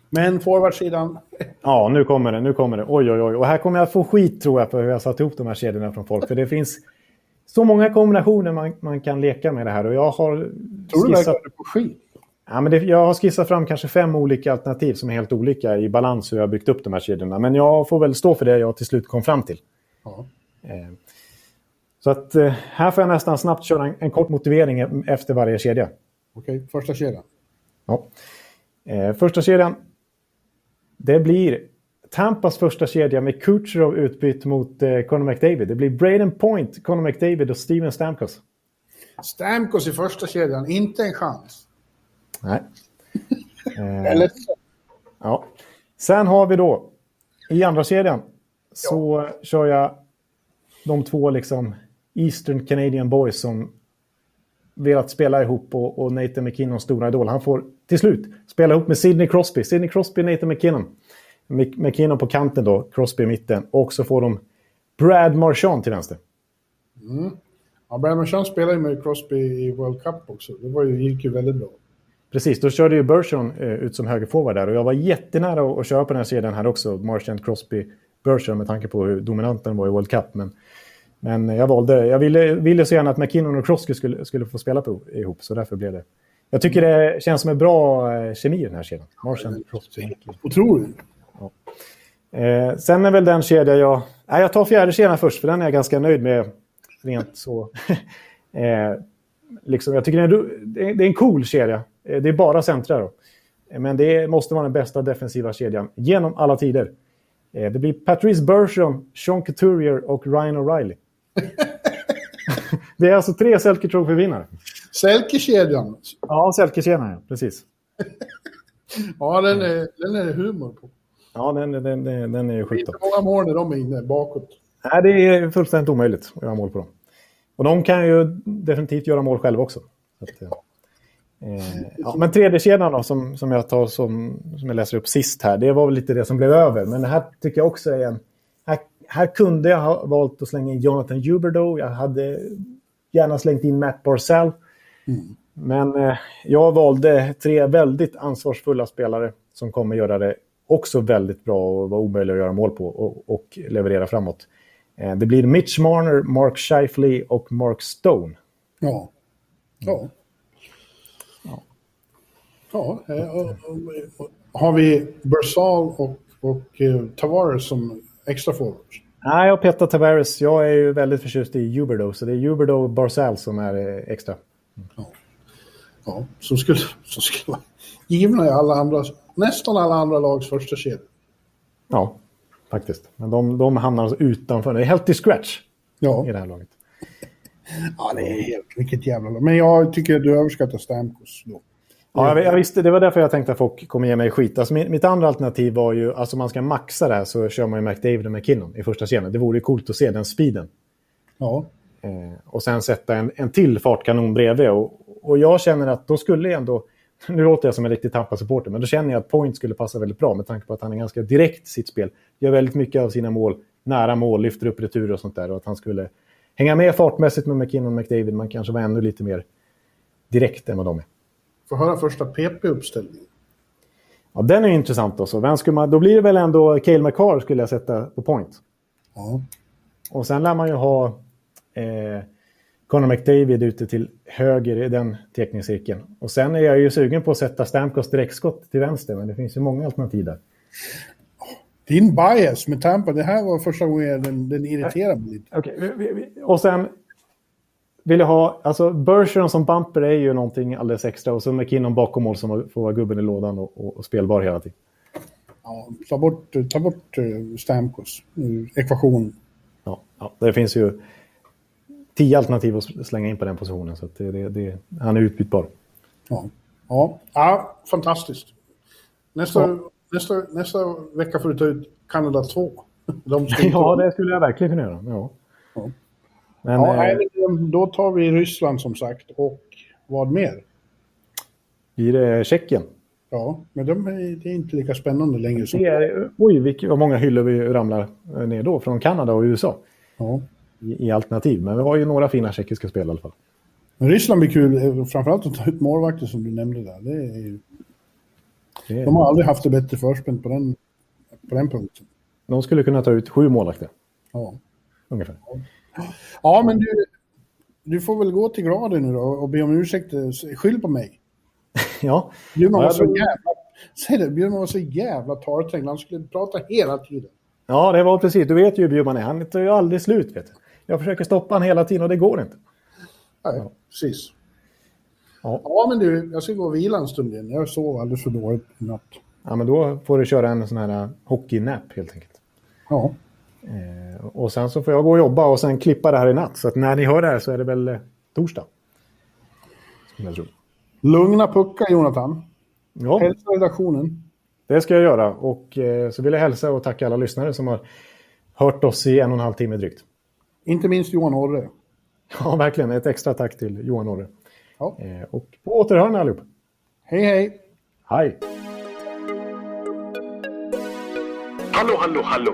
Men forwardsidan, Ja, nu kommer det. Nu kommer det. Oj, oj, oj. Och här kommer jag få skit tror jag för hur jag satt ihop de här kedjorna från folk. För det finns så många kombinationer man, man kan leka med det här. Och jag har tror du skissat, verkar på skit? Ja, men det, jag har skissat fram kanske fem olika alternativ som är helt olika i balans hur jag har byggt upp de här kedjorna. Men jag får väl stå för det jag till slut kom fram till. Ja. Eh, Så att eh, här får jag nästan snabbt köra en, en kort motivering efter varje kedja. Okej, första kedjan. Ja. Eh, första kedjan. Det blir Tampas första kedja med Kucherov utbytt mot Conor McDavid. Det blir Braden Point, Conor McDavid och Steven Stamkos. Stamkos i första kedjan, inte en chans. Nej. Eh, är ledsen. ja. Sen har vi då i andra kedjan så kör jag de två liksom Eastern Canadian Boys som velat spela ihop och, och Nathan McKinnons stora idol. Han får till slut spela ihop med Sidney Crosby. Sidney Crosby Nathan McKinnon. Mc- McKinnon på kanten då, Crosby i mitten. Och så får de Brad Marchand till vänster. Ja, Brian Marchand spelade ju med Crosby i World Cup också. Det var ju, gick ju väldigt bra. Precis, då körde ju Bergeron eh, ut som högerforward där. Och jag var jättenära att, köra på den här sidan här också. Marchand, Crosby, Bergeron med tanke på hur dominant den var i World Cup. Men, men jag valde, jag ville, ville så gärna att McKinnon och Crosby skulle, skulle få spela på, ihop. Så därför blev det. Jag tycker det känns som en bra eh, kemi i den här kedjan. Marchand, Crosby. Otroligt. Eh, sen är väl den kedja jag... Nej, jag tar fjärde kedjan först, för den är jag ganska nöjd med. Rent så... eh, liksom, jag tycker det är, en- det är det är en cool kedja. Eh, det är bara centra då. Eh, Men det måste vara den bästa defensiva kedjan genom alla tider. Eh, det blir Patrice Bergeron, Sean Couturier och Ryan O'Reilly. det är alltså tre Selke Trophy-vinnare. Selke-kedjan. Ja, Selke-kedjan, ja. Precis. Ja, den är, den är humor på. Ja, den, den, den, den är ju Det är sjukt. inte många mål när de är inne bakåt. Nej, det är fullständigt omöjligt att göra mål på dem. Och de kan ju definitivt göra mål själva också. Så att, eh, eh, ja, men tredje kedjan då, som, som jag tar som, som jag läser upp sist här, det var väl lite det som blev över. Men det här tycker jag också är en... Här, här kunde jag ha valt att slänga in Jonathan Huberdeau. Jag hade gärna slängt in Matt Barzell. Men eh, jag valde tre väldigt ansvarsfulla spelare som kommer göra det också väldigt bra och vara omöjliga att göra mål på och, och leverera framåt. Eh, det blir Mitch Marner, Mark Scheifele och Mark Stone. Ja. Ja. Ja. eh, Har vi Bersal och, och eh, Tavares som extra forwards? Nej, jag petar Tavares. Jag är ju väldigt förtjust i Huberdeau, så det är Huberdeau och Barzell som är eh, extra. Ja, som skulle, som skulle vara givna i alla andra, nästan alla andra lags första kedja. Ja, faktiskt. Men de, de hamnar alltså utanför. Det är helt till scratch Ja. i det här laget. ja, det är helt, vilket jävla. Men jag tycker att du överskattar Stamkos då. Ja, jag, visste, det var därför jag tänkte att folk kommer ge mig skit. Alltså, mitt, andra alternativ var ju, alltså om man ska maxa det här så kör man ju McDavid och McKinnon i första scenen. Det vore ju coolt att se den speeden. Ja, Eh, och sen sätta en, en till fartkanon bredvid. Och, och jag känner att då skulle ändå... Nu låter jag som en riktig Tampa-supporter, men då känner jag att Point skulle passa väldigt bra med tanke på att han är ganska direkt i sitt spel. Gör väldigt mycket av sina mål nära mål, lyfter upp returer och sånt där. Och att han skulle hänga med fartmässigt med McKinnon och McDavid, men kanske vara ännu lite mer direkt än vad de är. Får höra första PP-uppställningen. Ja, den är intressant också. Vem skulle man, då blir det väl ändå Cale McCarr skulle jag sätta på point. Ja. Och sen lär man ju ha eh, Conor McDavid ute till höger i den teckningscirkeln. Och sen är jag ju sugen på att sätta Stamkos direktskott till vänster, men det finns ju många alternativ där. Din bias med Tampa, det här var första gången den, den irriterade mig lite. Vi- och sen vill jag ha, alltså Bergeron som bumper är ju någonting alldeles extra och så McKinnon bakom mål som får vara gubben i lådan och, och, och spelbar hela tiden. Ja, ta bort, ta bort uh, Stamkos ur ekvationen. Ja, ja, det finns ju tio alternativ att slänga in på den positionen så att det, det, det, han är utbytbar. Ja. Ja. ja, fantastiskt. Nästa, Ja. nästa, nästa vecka får du ta ut Kanada 2. De Ja, det skulle jag verkligen kunna göra. Ja. Ja. Men ja, eh, men, då tar vi Ryssland som sagt. Och vad mer? blir det Tjeckien? Ja, men de är, det är inte lika spännande längre. Som, Det är, oj, vilka, vad många hyllor vi ramlar ner då från Kanada och USA ja. i, i alternativ. Men vi har ju några fina tjeckiska spel i alla fall. Men Ryssland blir kul, eh, framförallt att ta ut målvakter som du nämnde där. Det är, ju- Det är, de har aldrig haft det bättre förspänt på den, på den punkten. de skulle kunna ta ut sju målvakter, Ja. ungefär. Ja, men du, du får väl gå till graden nu då och be om ursäkt. Skyll på mig. Ja, Bjurman Ja, var så jävla... Säg det, Bjurman var så jävla torrträngd. Han skulle prata hela tiden. ja, det var precis. Du vet ju hur Bjurman är. Han tar ju aldrig slut. Vet du. Jag försöker stoppa honom hela tiden och det går inte. Nej, precis. Ja. Ja, men du, jag ska gå och vila en stund igen. Jag sov alldeles för dåligt i natt. Ja, men då får du köra en sån här uh, hockeynap helt enkelt. Ja. Eh, och sen så får jag gå och jobba och sen klippa det här i natt. Så att när ni hör det här så är det väl eh, torsdag. Skulle jag tro. Lugna puckar, Jonathan. Ja, Hälsa redaktionen. det ska jag göra. Och eh, så vill jag hälsa och tacka alla lyssnare som har hört oss i en och en halv timme drygt. Inte minst Johan Orre. Ja, verkligen. Ett extra tack till Johan Orre. Ja. Eh, och på återhörande allihop. Hej, hej. Hej! Hallå, hallå, hallå.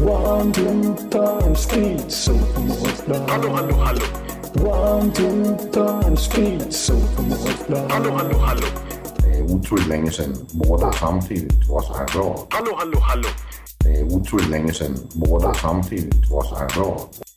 One, two, time, speed, so Hallå, hallå, hallå. One, two, time, speed, so Hallå, hallå, hallå. Det er utroligt længe siden mor, der samtidig også har råd. Hallå, hallå, hallå. Det er utroligt længe siden mor, der samtidig også har råd.